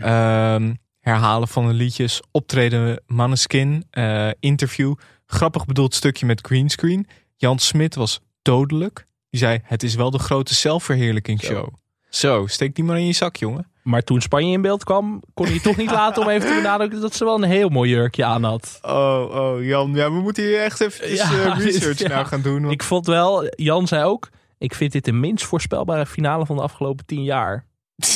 Ehm, herhalen van de liedjes, optreden Maneskin, eh, interview. Grappig bedoeld stukje met greenscreen. Jan Smit was dodelijk. Die zei, het is wel de grote zelfverheerlijkingsshow. Zo, steek die maar in je zak, jongen.
Maar toen Spanje in beeld kwam, kon hij toch niet laten om even te benadrukken dat ze wel een heel mooi jurkje aan had.
Oh, oh, Jan, ja, we moeten hier echt even
Ja, dit-
research
ja.
naar gaan doen. want-
Ik vond wel, Jan zei ook, ik vind dit de minst voorspelbare finale van de afgelopen tien jaar.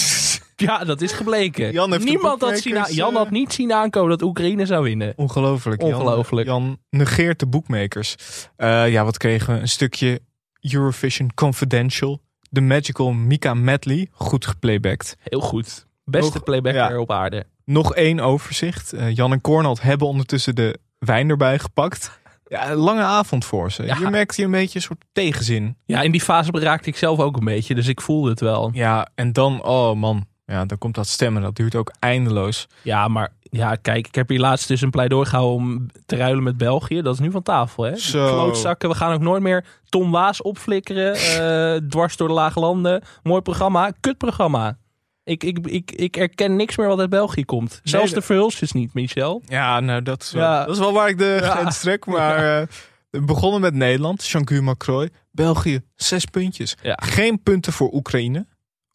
Ja, dat is gebleken.
Jan heeft
Niemand had, zien, Jan
eh,
had niet zien aankomen dat Oekraïne zou winnen.
Ongelooflijk. Jan-
Ongelooflijk.
Jan, negeert de boekmakers. Eh, ja, wat kregen we? Een stukje Eurovision Confidential. De Magical Mika Medley. Goed geplaybacked.
Heel goed. Beste
Nog-
playbacker
ja.
op aarde.
Nog één overzicht. Eh, Jan en Cornald hebben ondertussen de wijn erbij gepakt. Ja, een lange avond voor ze.
Ja.
Hier merkte je een beetje een soort tegenzin.
Ja, in die fase raakte ik zelf ook een beetje, dus ik voelde het wel.
Ja, en dan, oh man. Ja, dan komt dat stemmen. Dat duurt ook eindeloos.
Ja, maar ja, kijk, ik heb hier laatst dus een pleidooi gehouden om te ruilen met België. Dat is nu van tafel, hè?
Zo.
Klootzakken, we gaan ook nooit meer Tom Waas opflikkeren. eh, dwars door de lage landen. Mooi programma, kutprogramma. Ik, ik, ik, ik erken niks meer wat uit België komt. Zelfs de verhulsjes niet, Michel.
Ja, nou, dat is wel,
Ja.
dat is wel waar ik de
Ja.
grens trek. Maar eh, we begonnen met Nederland, Jean-Guy Macroy. België, zes puntjes. Geen punten voor Oekraïne.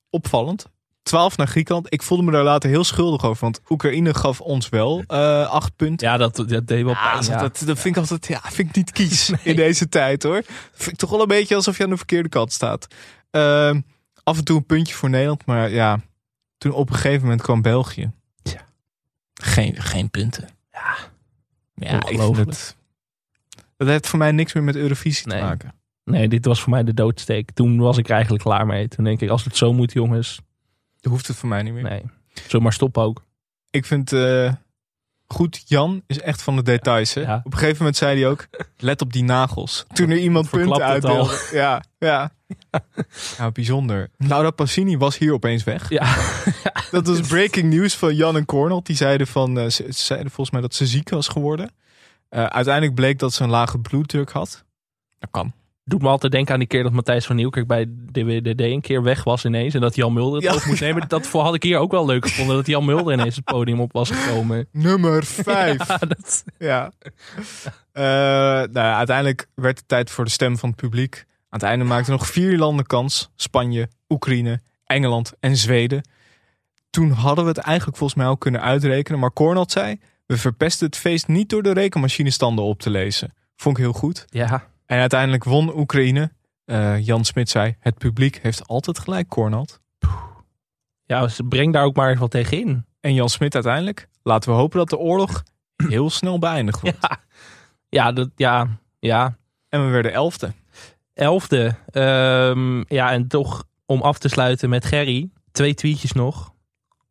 Opvallend. 12 naar Griekenland. Ik voelde me daar later heel schuldig over. Want Oekraïne gaf ons wel eh acht punten.
Ja, dat, dat deed wel
Ja,
pijn. ja.
dat, dat vind ik altijd, ja, vind ik niet kies in deze tijd hoor. Dat vind ik toch wel een beetje alsof je aan de verkeerde kant staat. Ehm, af en toe een puntje voor Nederland, maar ja, toen op een gegeven moment kwam België.
Ja.
Geen, geen punten.
Ja.
ja ik vind het, dat heeft voor mij niks meer met Eurovisie
Nee.
te maken.
Nee, dit was voor mij de doodsteek. Toen was ik eigenlijk klaar mee. Toen denk ik, als het zo moet, jongens.
Dat hoeft het voor mij niet meer.
Nee, zullen maar stoppen ook.
Ik vind eh, goed, Jan is echt van de details. Hè?
Ja.
Op een gegeven moment zei hij ook, let op die nagels. Toen er iemand punten uitdeelde. Ja, ja. ja, bijzonder. Laura Passini was hier opeens weg.
Ja,
Dat was breaking news van Jan en Cornel. Die zeiden, van, eh, ze, ze zeiden volgens mij dat ze ziek was geworden. Eh, uiteindelijk bleek dat ze een lage bloeddruk had. Dat kan.
Doet me altijd denken aan die keer dat Matthijs van Nieuwkerk bij DWDD een keer weg was ineens. En dat Jan Mulder het
Ja.
op moest nemen. Dat had ik hier ook wel leuk gevonden. Dat Jan Mulder ineens het podium op was gekomen.
Nummer 5.
Ja, dat,
Ja. Eh, nou uiteindelijk werd het tijd voor de stem van het publiek. Aan het einde maakten nog vier landen kans. Spanje, Oekraïne, Engeland en Zweden. Toen hadden we het eigenlijk volgens mij al kunnen uitrekenen. Maar Cornald zei, we verpesten het feest niet door de rekenmachinestanden op te lezen. Vond ik heel goed.
ja,
En uiteindelijk won Oekraïne. Eh, Jan Smit zei, het publiek heeft altijd gelijk, Cornald.
ja, ze- breng daar ook maar eens wat tegen in.
En Jan Smit uiteindelijk. Laten we hopen dat de oorlog heel snel beëindigd wordt.
Ja, ja, dat, ja, ja.
En we werden elfde.
Elfde. Ehm, ja, en toch om af te sluiten met Gerry. Twee tweetjes nog.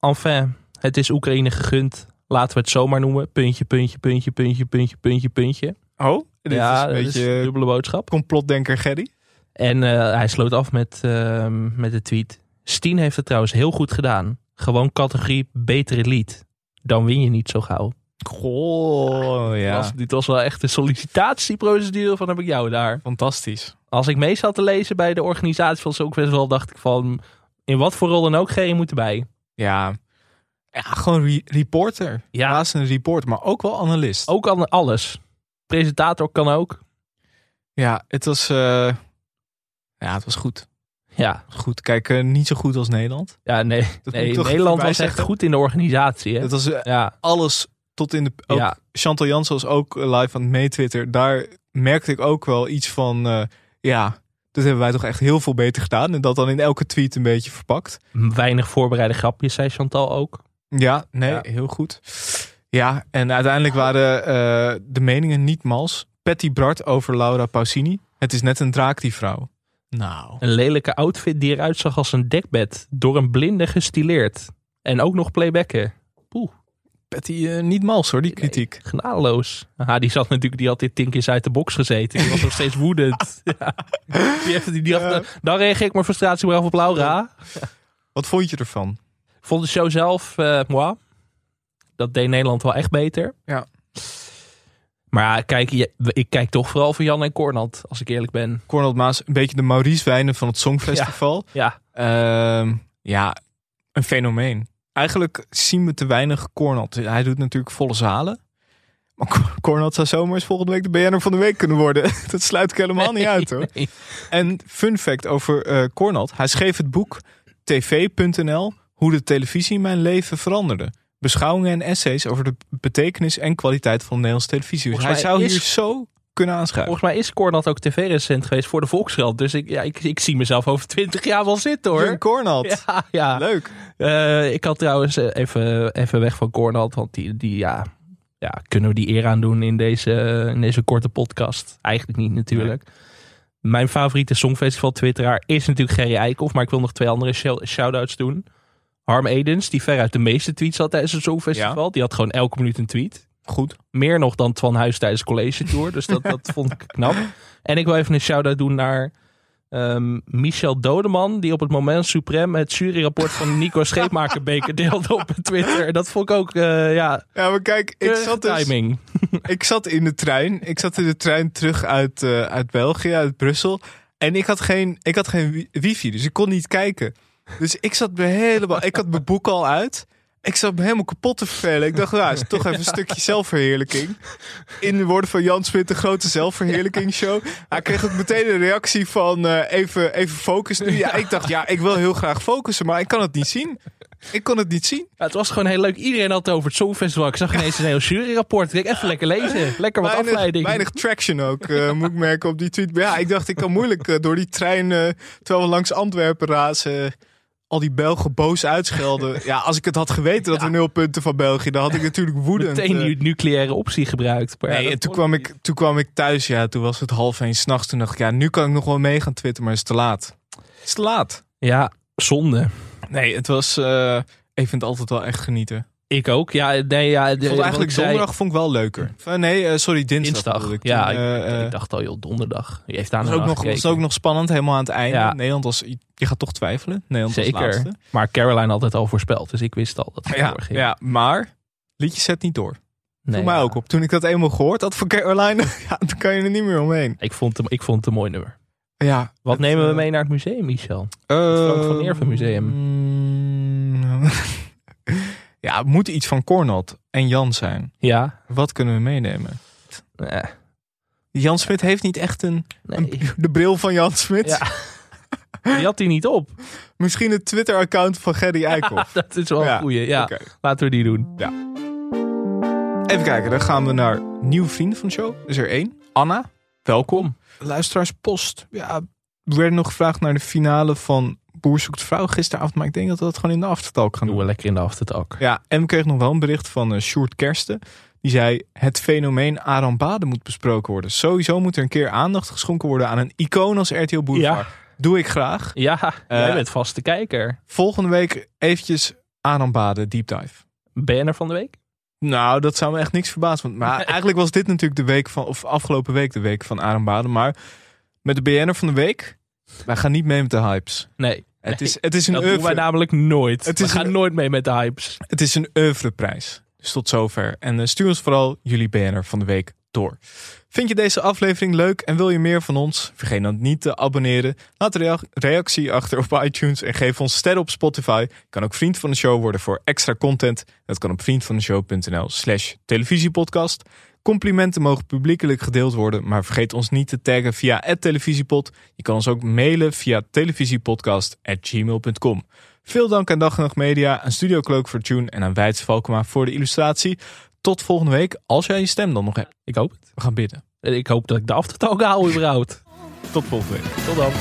Enfin, het is Oekraïne gegund. Laten we het zomaar noemen. Puntje, puntje, puntje, puntje, puntje, puntje, puntje.
Oh,
ja,
is een
dat
beetje
is dubbele boodschap.
complotdenker Gerry.
En eh, hij sloot af met, ehm, met de tweet. Stien heeft het trouwens heel goed gedaan. Gewoon categorie betere lied. Dan win je niet zo gauw.
Goh, ja.
Was, dit was wel echt een sollicitatieprocedure van heb ik jou daar.
Fantastisch.
Als ik mee zat te lezen bij de organisatie van Songfestival, dacht ik van... In wat voor rol dan ook, G, je moet erbij.
Ja, ja gewoon re- reporter.
Ja.
Naast een reporter, maar ook wel analist.
Ook aan alles. Presentator kan ook.
Ja, het was, eh, ja, het was goed.
Ja,
Goed, kijk, eh, niet zo goed als Nederland.
ja nee. nee Nederland was echt goed in de organisatie. Hè?
Het was eh,
Ja,
alles tot in de... Ook
Ja.
Chantal Jansen was ook live aan het meetwitter. Daar merkte ik ook wel iets van, ja, dat hebben wij toch echt heel veel beter gedaan. En dat dan in elke tweet een beetje verpakt.
weinig voorbereide grapjes, zei Chantal ook.
Ja, nee,
Ja.
heel goed. Ja, en uiteindelijk waren eh, de meningen niet mals. Patty Bart over Laura Pausini. Het is net een draak, die vrouw. Nou.
Een lelijke outfit die eruit zag als een dekbed. Door een blinde gestileerd. En ook nog playbacken.
Patty eh, niet mals hoor, die kritiek.
Genadeloos. Aha, die zat natuurlijk, die had dit tien keer uit de box gezeten. Die was nog steeds woedend. Ja. Die heeft, die dacht,
Ja.
Dan reageer ik mijn frustratie maar af op Laura.
Wat vond je ervan?
Ik vond de show zelf, eh moi. Dat deed Nederland wel echt beter.
Ja.
Maar ja, kijk, ik kijk toch vooral voor Jan en Cornald, als ik eerlijk ben.
Cornel Maas, een beetje de Maurice Wijnen van het Songfestival.
Ja,
Ehm, ja, een fenomeen. Eigenlijk zien we te weinig Cornel. Hij doet natuurlijk volle zalen. Maar Cor- Cornel zou zomaar eens volgende week de BN'er van de week kunnen worden. Dat sluit ik helemaal niet uit hoor.
Nee.
En fun fact over eh Cornald. Hij schreef het boek tv.nl Hoe de televisie mijn leven veranderde. Beschouwingen en essays over de betekenis en kwaliteit van Nederlandse televisie. Dus hij zou
is-
hier zo kunnen aanschuiven.
Volgens mij is Cornald ook tv-recent geweest voor de Volkskrant. Dus ik, ja, ik, ik zie mezelf over twintig jaar wel zitten hoor.
Jurgen Cornald.
Ja, ja.
Leuk.
Eh, ik had trouwens eh, even, even weg van Cornald. Want die, die ja, ja, kunnen we die eer aan doen in deze, in deze korte podcast? Eigenlijk niet natuurlijk. Mijn favoriete Songfestival twitteraar is natuurlijk Gerry Eikhoff. Maar ik wil nog twee andere shou- shout-outs doen. Harm Edens, die veruit de meeste tweets had tijdens het Songfestival. Die had gewoon elke minuut een tweet.
Goed.
Meer nog dan Twan Huis tijdens College Tour. Dus dat, dat vond ik knap. En ik wil even een shout-out doen naar ehm, Michel Dodeman, die op het moment suprem het juryrapport van Nico Scheepmakerbeker deelde op Twitter. Dat vond ik ook, eh, ja,
Ja, maar kijk, ik zat, dus,
timing.
ik zat in de trein. Ik zat in de trein terug uit, eh, uit België, uit Brussel. En ik had geen, ik had geen wi- wifi, dus ik kon niet kijken. Dus ik zat me helemaal... Ik had mijn boek al uit. Ik zat me helemaal kapot te vervelen. Ik dacht, nou, is toch even een stukje zelfverheerlijking. In de woorden van Jan Smit, de grote zelfverheerlijkingsshow. Hij kreeg ook meteen een reactie van eh, even, even focus nu. Ja, ik dacht, ja, ik wil heel graag focussen, maar ik kan het niet zien. Ik kon het niet zien.
Ja, het was gewoon heel leuk. Iedereen had het over het Songfestival. Ik zag ineens een heel juryrapport. Ik dacht, even lekker lezen. Lekker wat
weinig,
afleiding.
weinig traction ook, eh, moet ik merken op die tweet. Maar ja, ik dacht, ik kan moeilijk eh, door die trein, terwijl we langs Antwerpen razen, al die Belgen boos uitschelden. Ja, als ik het had geweten dat we nul punten van België, dan had ik natuurlijk woedend.
Meteen
eh,
nu nucleaire optie gebruikt. Maar ja,
Nee,
dat
en toen kwam,
niet.
ik, toen kwam ik thuis, ja, toen was het half één s'nachts. Toen dacht ik, ja, nu kan ik nog wel mee gaan twitteren, maar het is te laat. Het is te laat.
Ja, zonde.
Nee, het was, eh, ik vind het altijd wel echt genieten.
Ik ook. Ja, nee, ja.
Ik vond eigenlijk donderdag vond ik wel leuker. Of, eh, nee, eh, sorry, dinsdag. Ik.
Ja,
Toen,
ik,
eh,
ik dacht al, joh, donderdag. Je heeft daar
was
nog
ook, nog, was ook nog spannend, helemaal aan het einde.
Ja.
Nederland was, je gaat toch twijfelen. Nederland
Zeker.
laatste.
Maar Caroline had het al voorspeld. Dus ik wist al dat het
Ja,
doorging.
ja, maar liedje zet niet door.
Nee,
Voor mij
ja.
ook op. Toen ik dat eenmaal gehoord had van Caroline, ja, dan kan je er niet meer omheen.
Ik vond, het, ik vond het een mooi nummer.
Ja,
Wat
het,
nemen we mee naar het museum, Michel?
eh,
Frank van Eerven Museum.
mm, ja, het moet iets van Cornald en Jan zijn.
Ja.
Wat kunnen we meenemen?
Eh,
Jan Smit heeft niet echt een,
nee.
een- de bril van Jan Smit.
Ja. Die had hij niet op.
Misschien het Twitter-account van Gerry Eikhoff.
Dat is wel een
Ja,
goeie. Ja, laten we die doen.
Even kijken, dan gaan we naar nieuwe vrienden van de show. Is er één. Anna, welkom. Luisteraarspost. Ja, we werden nog gevraagd naar de finale van Boer zoekt vrouw gisteravond. Maar ik denk dat we dat gewoon in de aftertalk gaan
Doen
doen.
we lekker in de aftertalk.
Ja, en we kregen nog wel een bericht van eh Sjoerd Kersten. Die zei, het fenomeen Aram Baden moet besproken worden. Sowieso moet er een keer aandacht geschonken worden aan een icoon als RTL Boulevard. Doe ik graag.
Ja, jij
Eh,
bent vaste kijker.
Volgende week eventjes Aram Baden deep dive.
Banner van de week?
Nou, dat zou me echt niks verbazen. Want- Maar eigenlijk was dit natuurlijk de week van, of afgelopen week de week van Aram Baden. Maar met de BN'er van de week, wij gaan niet mee met de hypes.
Nee.
Het is, het is een
dat doen wij
oeuvre.
namelijk nooit.
Het
we gaan
een-
nooit mee met de hypes.
Het is een oeuvreprijs. Dus tot zover. En eh, stuur ons vooral jullie BN'er van de week door. Vind je deze aflevering leuk en wil je meer van ons? Vergeet dan niet te abonneren. Laat een rea- reactie achter op iTunes en geef ons sterren op Spotify. Je kan ook vriend van de show worden voor extra content. Dat kan op vriendvandeshow.nl slash televisiepodcast. Complimenten mogen publiekelijk gedeeld worden, maar vergeet ons niet te taggen via het televisiepod. Je kan ons ook mailen via televisiepodcast.gmail.com. Veel dank aan Dag en Nacht Media, aan Studio Cloak voor Tune en aan Wijts Valkema voor de illustratie. Tot volgende week, als jij je stem dan nog hebt.
Ik hoop het.
We gaan bidden.
Ik hoop dat ik de aftertalk haal überhaupt.
Tot volgende week.
Tot dan.